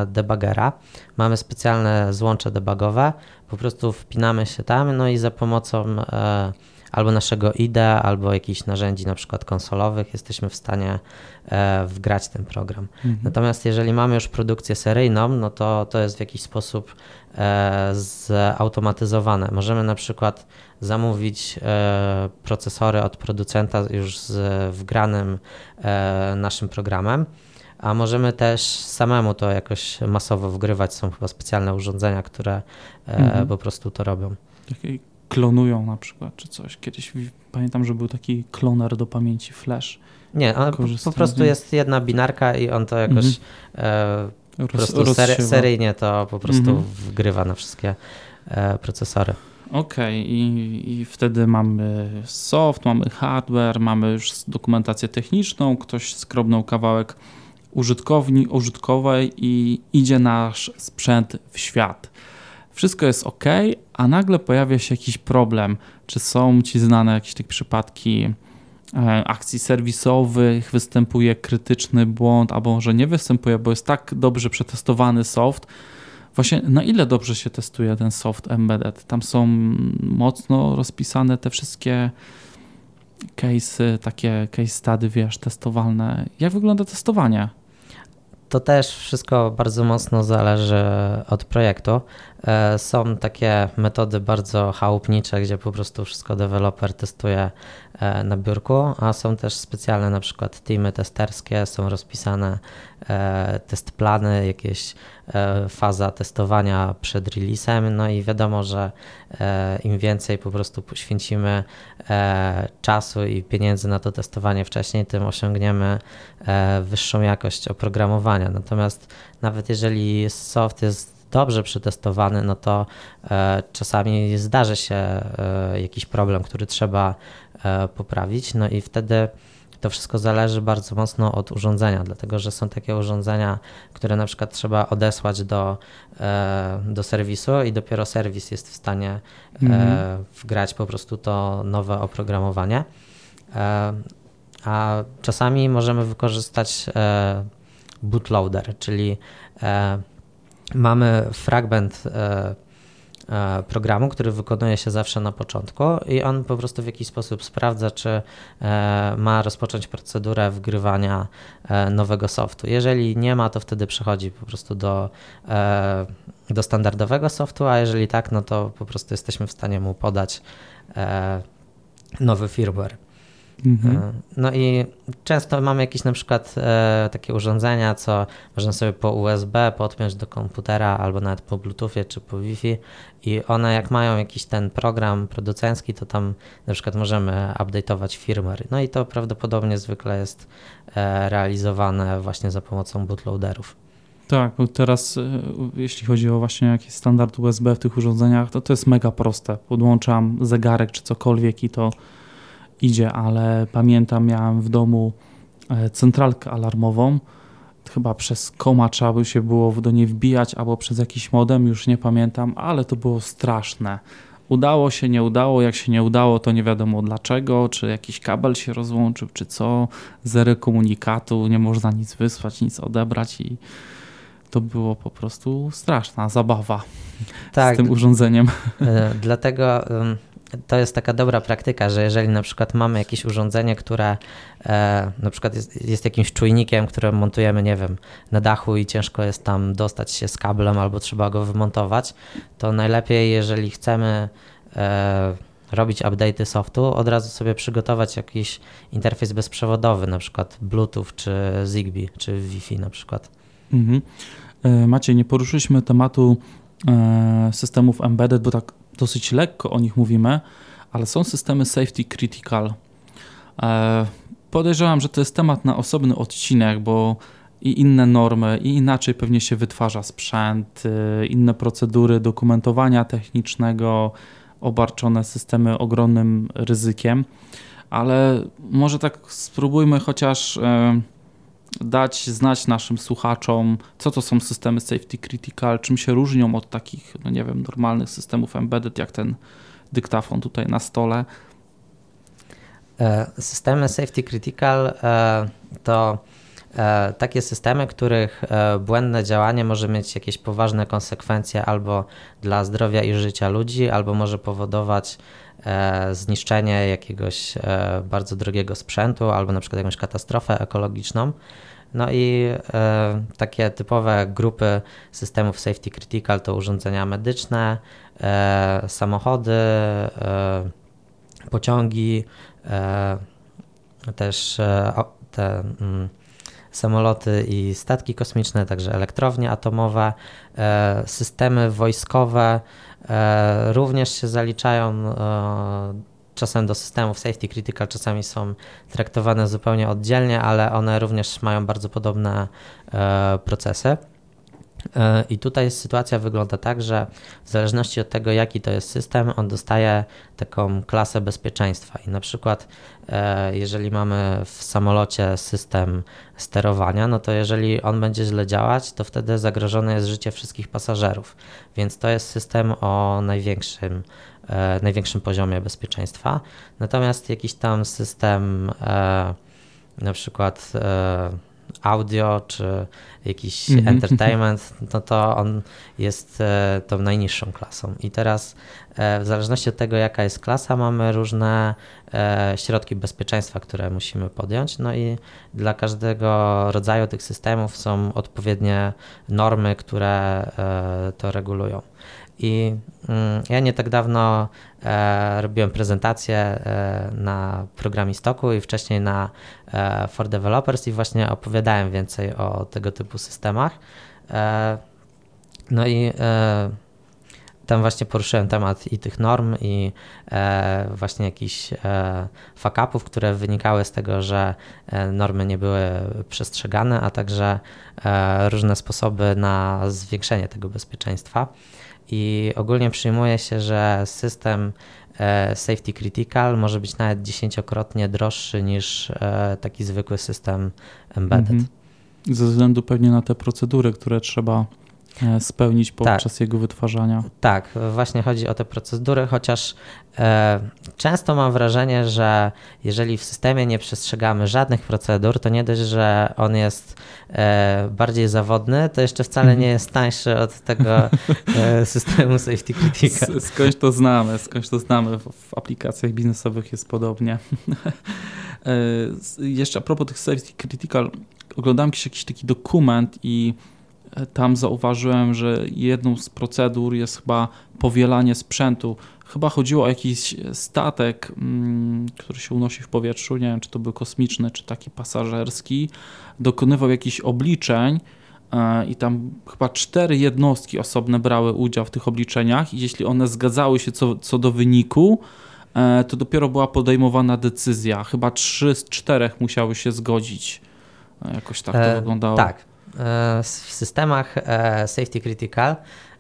debugera. Mamy specjalne złącze debugowe, po prostu wpinamy się tam, no i za pomocą albo naszego IDE, albo jakichś narzędzi na przykład konsolowych jesteśmy w stanie e, wgrać ten program. Mhm. Natomiast jeżeli mamy już produkcję seryjną, no to to jest w jakiś sposób e, zautomatyzowane. Możemy na przykład zamówić e, procesory od producenta już z wgranym naszym programem a możemy też samemu to jakoś masowo wgrywać. Są chyba specjalne urządzenia, które mhm. po prostu to robią klonują na przykład, czy coś. Kiedyś pamiętam, że był taki kloner do pamięci flash. Nie, on po, po prostu jest jedna binarka i on to jakoś mhm. e, po prostu sery, seryjnie to po prostu mhm. wgrywa na wszystkie e, procesory. Okej, okay. I, i wtedy mamy soft, mamy hardware, mamy już dokumentację techniczną, ktoś skrobnął kawałek użytkowni, użytkowej i idzie nasz sprzęt w świat wszystko jest ok, a nagle pojawia się jakiś problem. Czy są ci znane jakieś takie przypadki e, akcji serwisowych, występuje krytyczny błąd, albo może nie występuje, bo jest tak dobrze przetestowany soft. Właśnie na ile dobrze się testuje ten soft embedded? Tam są mocno rozpisane te wszystkie case'y, takie case study, wiesz, testowalne. Jak wygląda testowanie? To też wszystko bardzo mocno zależy od projektu. E, są takie metody bardzo chałupnicze, gdzie po prostu wszystko deweloper testuje e, na biurku, a są też specjalne na przykład teamy testerskie, są rozpisane e, test plany, jakieś faza testowania przed releasem, no i wiadomo, że im więcej po prostu poświęcimy czasu i pieniędzy na to testowanie wcześniej, tym osiągniemy wyższą jakość oprogramowania. Natomiast nawet jeżeli soft jest dobrze przetestowany, no to e, czasami zdarzy się e, jakiś problem, który trzeba e, poprawić, no i wtedy to wszystko zależy bardzo mocno od urządzenia, dlatego że są takie urządzenia, które na przykład trzeba odesłać do, do serwisu i dopiero serwis jest w stanie mhm. wgrać po prostu to nowe oprogramowanie. A czasami możemy wykorzystać bootloader, czyli mamy fragment e, e, programu, który wykonuje się zawsze na początku i on po prostu w jakiś sposób sprawdza, czy e, ma rozpocząć procedurę wgrywania nowego softu. Jeżeli nie ma, to wtedy przechodzi po prostu do, do standardowego softu, a jeżeli tak, no to po prostu jesteśmy w stanie mu podać nowy firmware. Mhm. E, no i często mamy jakieś na przykład e, takie urządzenia, co można sobie po USB podpiąć do komputera albo nawet po Bluetoothie czy po Wi-Fi i one jak mają jakiś ten program producencki, to tam na przykład możemy update'ować firmware. No i to prawdopodobnie zwykle jest e, realizowane właśnie za pomocą bootloaderów. Tak, bo teraz e, jeśli chodzi o właśnie jakiś standard USB w tych urządzeniach, to to jest mega proste. Podłączam zegarek czy cokolwiek i to idzie, ale pamiętam, miałem w domu e, centralkę alarmową. Chyba przez koma trzeba by się było do niej wbijać, albo przez jakiś modem, już nie pamiętam, ale to było straszne. Udało się, nie udało. Jak się nie udało, to nie wiadomo dlaczego, czy jakiś kabel się rozłączył, czy co. Zery komunikatu, nie można nic wysłać, nic odebrać i to było po prostu straszna zabawa tak, z tym urządzeniem. E, dlatego to jest taka dobra praktyka, że jeżeli na przykład mamy jakieś urządzenie, które e, na przykład jest, jest, jakimś czujnikiem, które montujemy, nie wiem, na dachu i ciężko jest tam dostać się z kablem albo trzeba go wymontować, to najlepiej, jeżeli chcemy e, robić update'y softu, od razu sobie przygotować jakiś interfejs bezprzewodowy, na przykład Bluetooth, czy Zigbee, czy Wi-Fi na przykład. Mhm. E, Maciej, nie poruszyliśmy tematu e, systemów embedded, bo tak dosyć lekko o nich mówimy, ale są systemy safety critical. E, podejrzewam, że to jest temat na osobny odcinek, bo i inne normy, i inaczej pewnie się wytwarza sprzęt, y, inne procedury dokumentowania technicznego, obarczone systemy ogromnym ryzykiem, ale może tak spróbujmy chociaż e, dać znać naszym słuchaczom, co to są systemy safety critical, czym się różnią od takich, no nie wiem, normalnych systemów embedded, jak ten dyktafon tutaj na stole. E, systemy safety critical to takie systemy, których błędne działanie może mieć jakieś poważne konsekwencje albo dla zdrowia i życia ludzi, albo może powodować zniszczenie jakiegoś bardzo drogiego sprzętu, albo na przykład jakąś katastrofę ekologiczną. No i e, takie typowe grupy systemów safety critical to urządzenia medyczne, e, samochody, e, pociągi, e, też e, te mm, samoloty i statki kosmiczne, także elektrownie atomowe, e, systemy wojskowe również się zaliczają czasem do systemów safety critical czasami są traktowane zupełnie oddzielnie, ale one również mają bardzo podobne e, procesy. E, I tutaj sytuacja wygląda tak, że w zależności od tego, jaki to jest system, on dostaje taką klasę bezpieczeństwa. I na przykład, e, jeżeli mamy w samolocie system sterowania, no to jeżeli on będzie źle działać, to wtedy zagrożone jest życie wszystkich pasażerów. Więc to jest system o największym E, największym poziomie bezpieczeństwa. Natomiast jakiś tam system, na przykład audio czy jakiś mm -hmm. entertainment, no to on jest tą najniższą klasą. I teraz w zależności od tego, jaka jest klasa, mamy różne środki bezpieczeństwa, które musimy podjąć. No i dla każdego rodzaju tych systemów są odpowiednie normy, które to regulują. I mm, ja nie tak dawno e, robiłem prezentację e, na programistoku i wcześniej na e, For Developers i właśnie opowiadałem więcej o tego typu systemach. No i tam właśnie poruszyłem temat i tych norm, i e, właśnie jakichś e, fakapów, które wynikały z tego, że e, normy nie były przestrzegane, a także e, różne sposoby na zwiększenie tego bezpieczeństwa i ogólnie przyjmuje się, że system e, safety critical może być nawet dziesięciokrotnie droższy niż e, taki zwykły system embedded. Mhm. Ze względu pewnie na te procedury, które trzeba spełnić podczas tak. jego wytwarzania. Tak, właśnie chodzi o te procedury, chociaż e, często mam wrażenie, że jeżeli w systemie nie przestrzegamy żadnych procedur, to nie dość, że on jest e, bardziej zawodny, to jeszcze wcale nie jest tańszy od tego *laughs* e, systemu safety critical. Skądś to znamy, skądś to znamy, w, w aplikacjach biznesowych jest podobnie. *laughs* E, jeszcze a propos tych safety critical, oglądałem jakiś taki dokument i tam zauważyłem, że jedną z procedur jest chyba powielanie sprzętu. Chyba chodziło o jakiś statek, mm, który się unosi w powietrzu, nie wiem czy to był kosmiczny, czy taki pasażerski, dokonywał jakichś obliczeń e, i tam chyba cztery jednostki osobne brały udział w tych obliczeniach i jeśli one zgadzały się co, co do wyniku, e, to dopiero była podejmowana decyzja. Chyba trzy z czterech musiały się zgodzić. E, jakoś tak to e, wyglądało. Tak, w systemach e, safety critical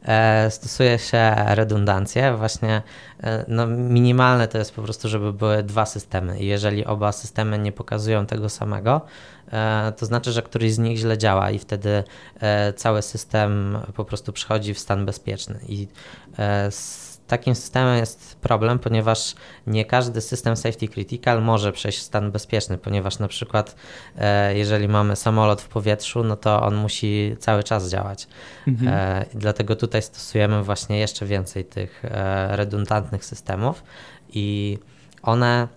e, stosuje się redundancję. Właśnie e, no, minimalne to jest po prostu, żeby były dwa systemy. I jeżeli oba systemy nie pokazują tego samego, to znaczy, że któryś z nich źle działa i wtedy cały system po prostu przechodzi w stan bezpieczny. I takim systemem jest problem, ponieważ nie każdy system safety critical może przejść w stan bezpieczny, ponieważ na przykład e, jeżeli mamy samolot w powietrzu, no to on musi cały czas działać. Mhm. E, dlatego tutaj stosujemy właśnie jeszcze więcej tych e, redundantnych systemów i one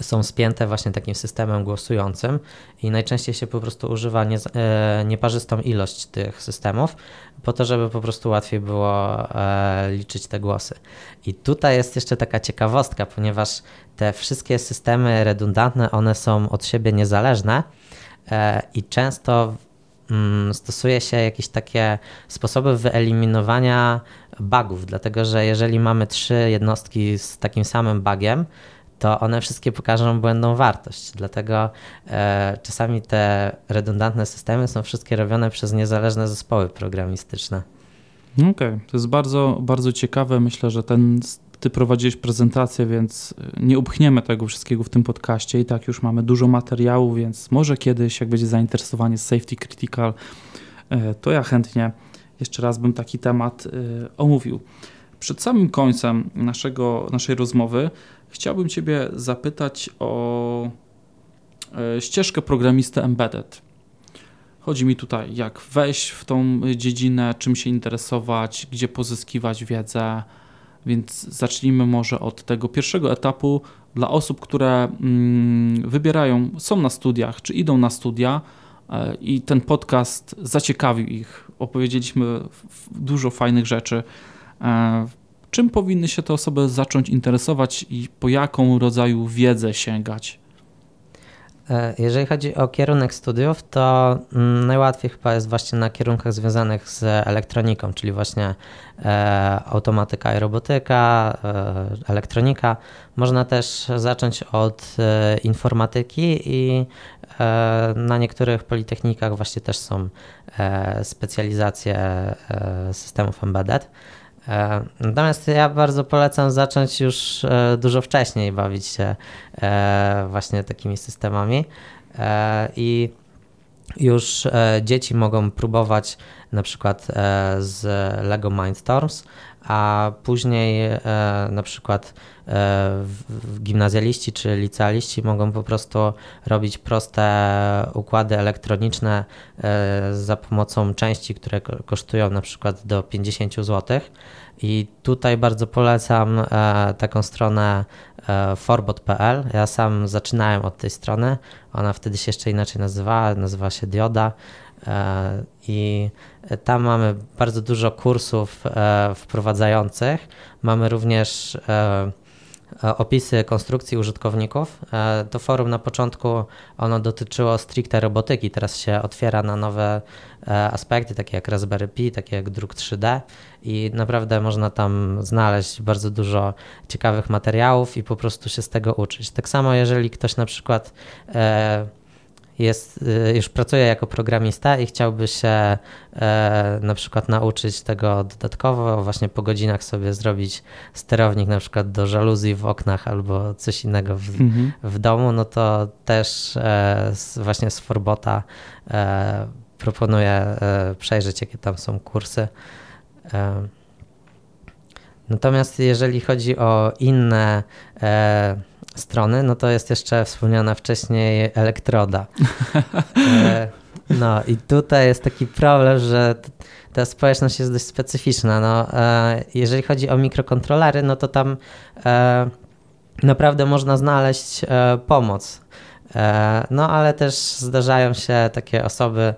są spięte właśnie takim systemem głosującym i najczęściej się po prostu używa nie, e, nieparzystą ilość tych systemów po to, żeby po prostu łatwiej było e, liczyć te głosy. I tutaj jest jeszcze taka ciekawostka, ponieważ te wszystkie systemy redundantne, one są od siebie niezależne e, i często mm, stosuje się jakieś takie sposoby wyeliminowania bugów, dlatego że jeżeli mamy trzy jednostki z takim samym bugiem, to one wszystkie pokażą błędną wartość. Dlatego e, czasami te redundantne systemy są wszystkie robione przez niezależne zespoły programistyczne. Okej, okay. to jest bardzo, bardzo ciekawe. Myślę, że ten, ty prowadziłeś prezentację, więc e, nie upchniemy tego wszystkiego w tym podcaście i tak już mamy dużo materiału, więc może kiedyś, jak będzie zainteresowanie safety critical, e, to ja chętnie jeszcze raz bym taki temat e, omówił. Przed samym końcem naszego, naszej rozmowy chciałbym Ciebie zapytać o e, ścieżkę programisty embedded. Chodzi mi tutaj, jak wejść w tą dziedzinę, czym się interesować, gdzie pozyskiwać wiedzę. Więc zacznijmy może od tego pierwszego etapu dla osób, które mm, wybierają, są na studiach, czy idą na studia e, i ten podcast zaciekawił ich. Opowiedzieliśmy dużo fajnych rzeczy. Czym powinny się te osoby zacząć interesować i po jaką rodzaju wiedzę sięgać? E, jeżeli chodzi o kierunek studiów, to mm, najłatwiej chyba jest właśnie na kierunkach związanych z elektroniką, czyli właśnie e, automatyka i robotyka, e, elektronika. Można też zacząć od informatyki i na niektórych politechnikach właśnie też są specjalizacje systemów embedded. E, natomiast ja bardzo polecam zacząć już e, dużo wcześniej bawić się e, właśnie takimi systemami. I już dzieci mogą próbować na przykład z Lego Mindstorms, a później na przykład gimnazjaliści czy licealiści mogą po prostu robić proste układy elektroniczne za pomocą części, które kosztują na przykład do 50 zł i tutaj bardzo polecam e, taką stronę e, forbot.pl. Ja sam zaczynałem od tej strony. Ona wtedy się jeszcze inaczej nazywała, nazywała się Dioda. E, I tam mamy bardzo dużo kursów wprowadzających. Mamy również E, opisy konstrukcji użytkowników. E, to forum na początku ono dotyczyło stricte robotyki, teraz się otwiera na nowe e, aspekty, takie jak Raspberry Pi, takie jak druk 3D i naprawdę można tam znaleźć bardzo dużo ciekawych materiałów i po prostu się z tego uczyć. Tak samo jeżeli ktoś na przykład jest, y, już pracuje jako programista i chciałby się e, na przykład nauczyć tego dodatkowo, właśnie po godzinach sobie zrobić sterownik na przykład do żaluzji w oknach albo coś innego w, mhm. w domu, no to też e, właśnie z Forbota e, proponuję przejrzeć, jakie tam są kursy. Natomiast jeżeli chodzi o inne e, strony, no to jest jeszcze wspomniana wcześniej elektroda. E, no i tutaj jest taki problem, że ta społeczność jest dość specyficzna. No, e, jeżeli chodzi o mikrokontrolery, no to tam e, naprawdę można znaleźć pomoc. No ale też zdarzają się takie osoby,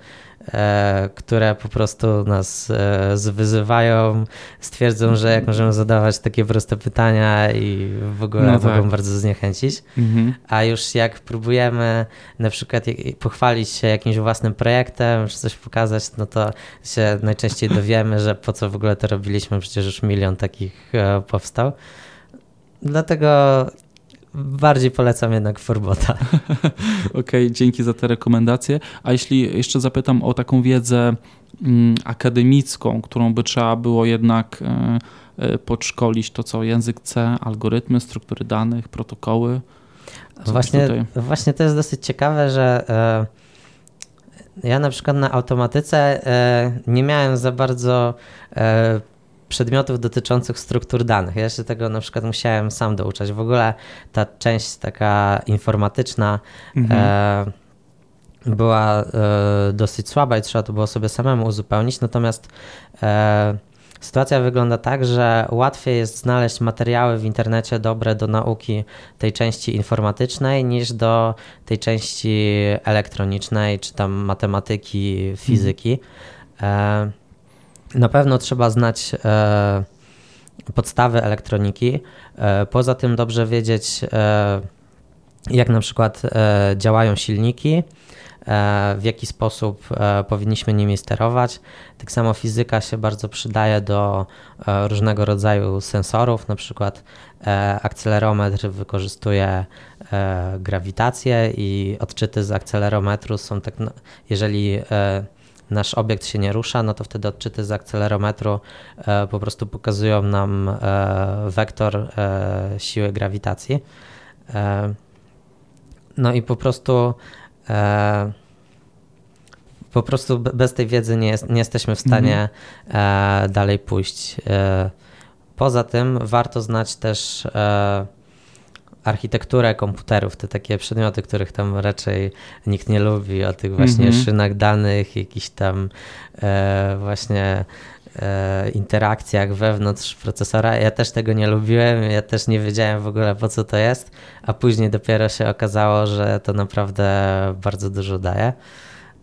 które po prostu nas e, zwyzywają, stwierdzą, że jak możemy zadawać takie proste pytania i w ogóle no tak. mogą bardzo zniechęcić. Mhm. A już jak próbujemy na przykład pochwalić się jakimś własnym projektem, czy coś pokazać, no to się najczęściej *laughs* dowiemy, że po co w ogóle to robiliśmy, przecież już milion takich e, powstał. Dlatego bardziej polecam jednak Forbota. *laughs* Okej, okay, dzięki za te rekomendacje. A jeśli jeszcze zapytam o taką wiedzę mm, akademicką, którą by trzeba było jednak e, e, podszkolić, to co język C, algorytmy, struktury danych, protokoły? Właśnie, właśnie to jest dosyć ciekawe, że e, ja na przykład na automatyce nie miałem za bardzo przedmiotów dotyczących struktur danych. Ja się tego na przykład musiałem sam douczać. W ogóle ta część taka informatyczna mhm. e, była e, dosyć słaba i trzeba to było sobie samemu uzupełnić. Natomiast e, sytuacja wygląda tak, że łatwiej jest znaleźć materiały w internecie dobre do nauki tej części informatycznej niż do tej części elektronicznej, czy tam matematyki, fizyki. Mhm. Na pewno trzeba znać e, podstawy elektroniki. E, poza tym dobrze wiedzieć, e, jak na przykład e, działają silniki, e, w jaki sposób e, powinniśmy nimi sterować. Tak samo fizyka się bardzo przydaje do różnego rodzaju sensorów, na przykład akcelerometr wykorzystuje grawitację i odczyty z akcelerometru są tak, jeżeli nasz obiekt się nie rusza, no to wtedy odczyty z akcelerometru e, po prostu pokazują nam e, wektor e, siły grawitacji. No i po prostu po prostu bez tej wiedzy nie, jest, nie jesteśmy w stanie mhm. dalej pójść. Poza tym warto znać też architekturę komputerów, te takie przedmioty, których tam raczej nikt nie lubi, o tych właśnie Mhm. szynach danych, jakichś tam e, właśnie e, interakcjach wewnątrz procesora. Ja też tego nie lubiłem, ja też nie wiedziałem w ogóle po co to jest, a później dopiero się okazało, że to naprawdę bardzo dużo daje.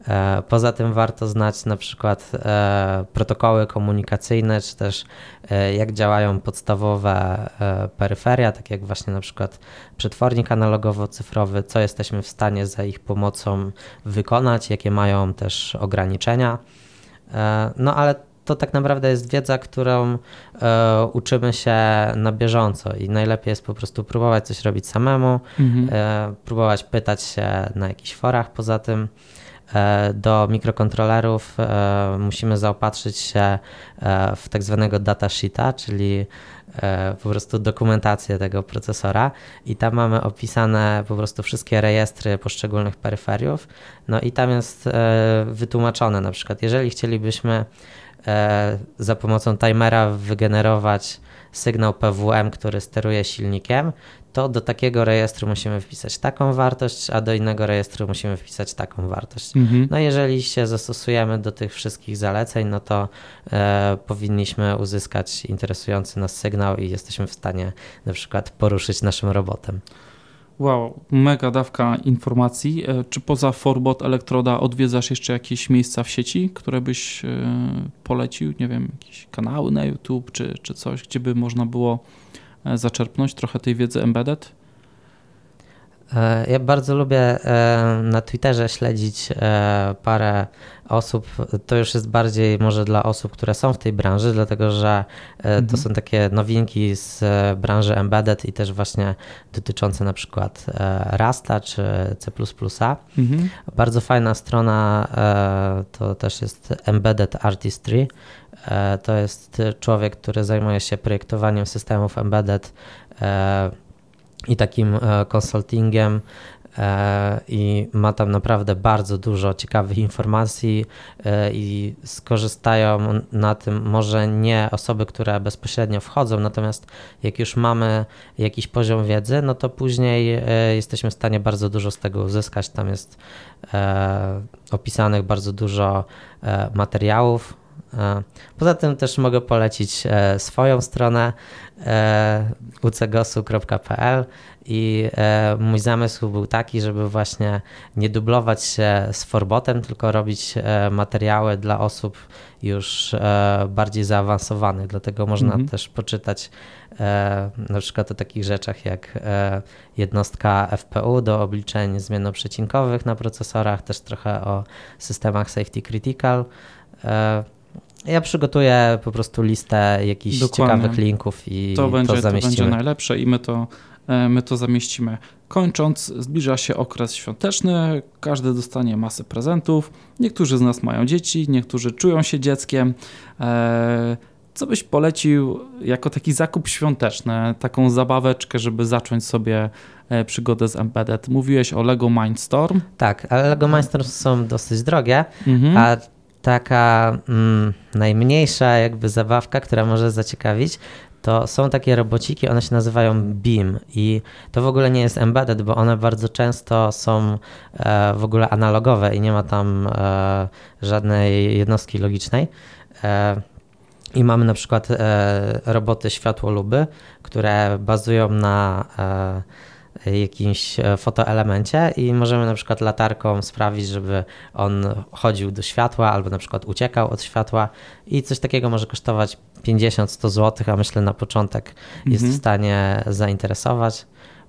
E, Poza tym warto znać na przykład e, protokoły komunikacyjne, czy też e, jak działają podstawowe peryferia, tak jak właśnie na przykład przetwornik analogowo-cyfrowy, co jesteśmy w stanie za ich pomocą wykonać, jakie mają też ograniczenia. No ale to tak naprawdę jest wiedza, którą e, uczymy się na bieżąco i najlepiej jest po prostu próbować coś robić samemu, Mhm. e, próbować pytać się na jakichś forach. Poza tym do mikrokontrolerów e, musimy zaopatrzyć się e, w tak zwanego datasheeta, czyli e, po prostu dokumentację tego procesora i tam mamy opisane po prostu wszystkie rejestry poszczególnych peryferiów. No i tam jest e, wytłumaczone na przykład, jeżeli chcielibyśmy e, za pomocą timera wygenerować sygnał PWM, który steruje silnikiem, to do takiego rejestru musimy wpisać taką wartość, a do innego rejestru musimy wpisać taką wartość. Mhm. No jeżeli się zastosujemy do tych wszystkich zaleceń, no to e, powinniśmy uzyskać interesujący nas sygnał i jesteśmy w stanie na przykład poruszyć naszym robotem. Wow, mega dawka informacji. E, Czy poza Forbot Elektroda odwiedzasz jeszcze jakieś miejsca w sieci, które byś e, polecił? Nie wiem, jakieś kanały na YouTube czy, czy coś, gdzie by można było zaczerpnąć trochę tej wiedzy embedded? E, Ja bardzo lubię e, na Twitterze śledzić e, parę osób. To już jest bardziej może dla osób, które są w tej branży, dlatego że e, to Mhm. są takie nowinki z e, branży embedded i też właśnie dotyczące na przykład e, Rasta czy C++. Mhm. Bardzo fajna strona e, to też jest Embedded Artistry. E, To jest człowiek, który zajmuje się projektowaniem systemów embedded e, i takim e, consultingiem e, i ma tam naprawdę bardzo dużo ciekawych informacji i skorzystają na tym może nie osoby, które bezpośrednio wchodzą, natomiast jak już mamy jakiś poziom wiedzy, no to później jesteśmy w stanie bardzo dużo z tego uzyskać. Tam jest opisanych bardzo dużo materiałów. E, Poza tym też mogę polecić e, swoją stronę e, ucegosu.pl i mój zamysł był taki, żeby właśnie nie dublować się z Forbotem, tylko robić materiały dla osób już bardziej zaawansowanych. Dlatego można Mhm. też poczytać na przykład o takich rzeczach jak jednostka FPU do obliczeń zmiennoprzecinkowych na procesorach, też trochę o systemach safety critical. Ja przygotuję po prostu listę jakichś Dokładnie. ciekawych linków i To, to, będzie, to będzie zamieścimy. najlepsze i my to, e, my to zamieścimy. Kończąc, zbliża się okres świąteczny, każdy dostanie masę prezentów. Niektórzy z nas mają dzieci, niektórzy czują się dzieckiem. E, Co byś polecił jako taki zakup świąteczny, taką zabaweczkę, żeby zacząć sobie e, przygodę z Embedded? Mówiłeś o Lego Mindstorm. Tak, ale Lego Mindstorms są dosyć drogie, Mhm. a taka mm, najmniejsza jakby zabawka, która może zaciekawić, to są takie robociki, one się nazywają BEAM i to w ogóle nie jest embedded, bo one bardzo często są e, w ogóle analogowe i nie ma tam e, żadnej jednostki logicznej. E, I mamy na przykład e, roboty światłoluby, które bazują na e, jakimś e, fotoelemencie i możemy na przykład latarką sprawić, żeby on chodził do światła albo na przykład uciekał od światła i coś takiego może kosztować 50-100 zł, a myślę na początek jest Mhm. w stanie zainteresować.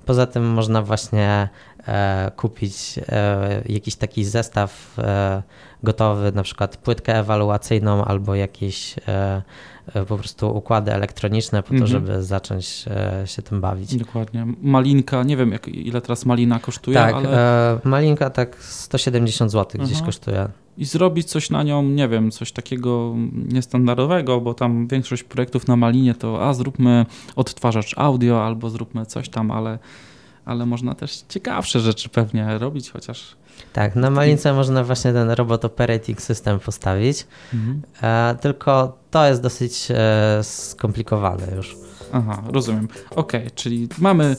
Poza tym można właśnie e, kupić e, jakiś taki zestaw e, gotowy, na przykład płytkę ewaluacyjną albo jakieś po prostu układy elektroniczne po to, Mhm. żeby zacząć się tym bawić. Dokładnie. Malinka, nie wiem jak, ile teraz malina kosztuje, tak, ale malinka tak 170 zł gdzieś Aha. kosztuje. I zrobić coś na nią, nie wiem, coś takiego niestandardowego, bo tam większość projektów na Malinie to a zróbmy odtwarzacz audio albo zróbmy coś tam, ale, ale można też ciekawsze rzeczy pewnie robić, chociaż Tak, na malince można właśnie ten robot operating system postawić. mhm. E, tylko to jest dosyć e, skomplikowane już. Aha, rozumiem. Ok, czyli mamy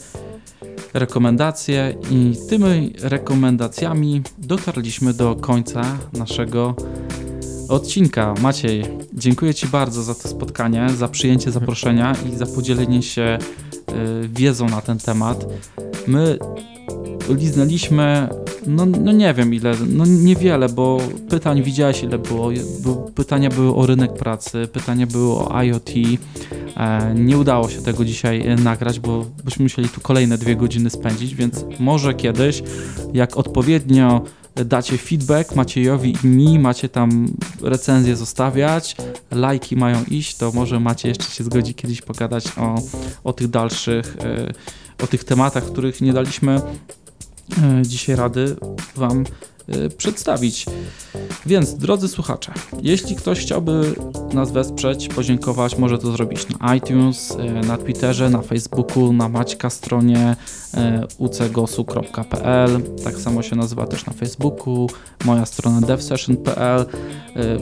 rekomendacje i tymi rekomendacjami dotarliśmy do końca naszego odcinka. Maciej, dziękuję Ci bardzo za to spotkanie, za przyjęcie zaproszenia i za podzielenie się wiedzą na ten temat. My liznęliśmy, no, no nie wiem ile, no niewiele, bo pytań widziałeś ile było. Pytania były o rynek pracy, pytania były o IoT. E, nie udało się tego dzisiaj e, nagrać, bo byśmy musieli tu kolejne dwie godziny spędzić, więc może kiedyś, jak odpowiednio dacie feedback Maciejowi i mi, macie tam recenzję zostawiać, lajki mają iść, to może Macie jeszcze się zgodzi kiedyś pogadać o, o tych dalszych, e, o tych tematach, których nie daliśmy dzisiaj rady Wam przedstawić. Więc, drodzy słuchacze, jeśli ktoś chciałby nas wesprzeć, podziękować, może to zrobić na iTunes, e, na Twitterze, na Facebooku, na Maćka stronie e, ucegosu.pl, tak samo się nazywa też na Facebooku, moja strona devsession.pl.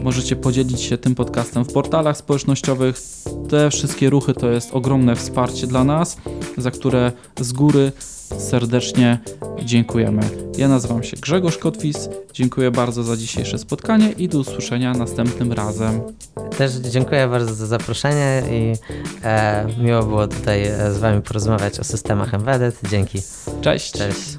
Możecie podzielić się tym podcastem w portalach społecznościowych. Te wszystkie ruchy to jest ogromne wsparcie dla nas, za które z góry serdecznie dziękujemy. Ja nazywam się Grzegorz Kotwis. Dziękuję bardzo za dzisiejsze spotkanie i do usłyszenia następnym razem. Też dziękuję bardzo za zaproszenie i e, miło było tutaj e, z Wami porozmawiać o systemach embedded. Dzięki. Cześć. Cześć.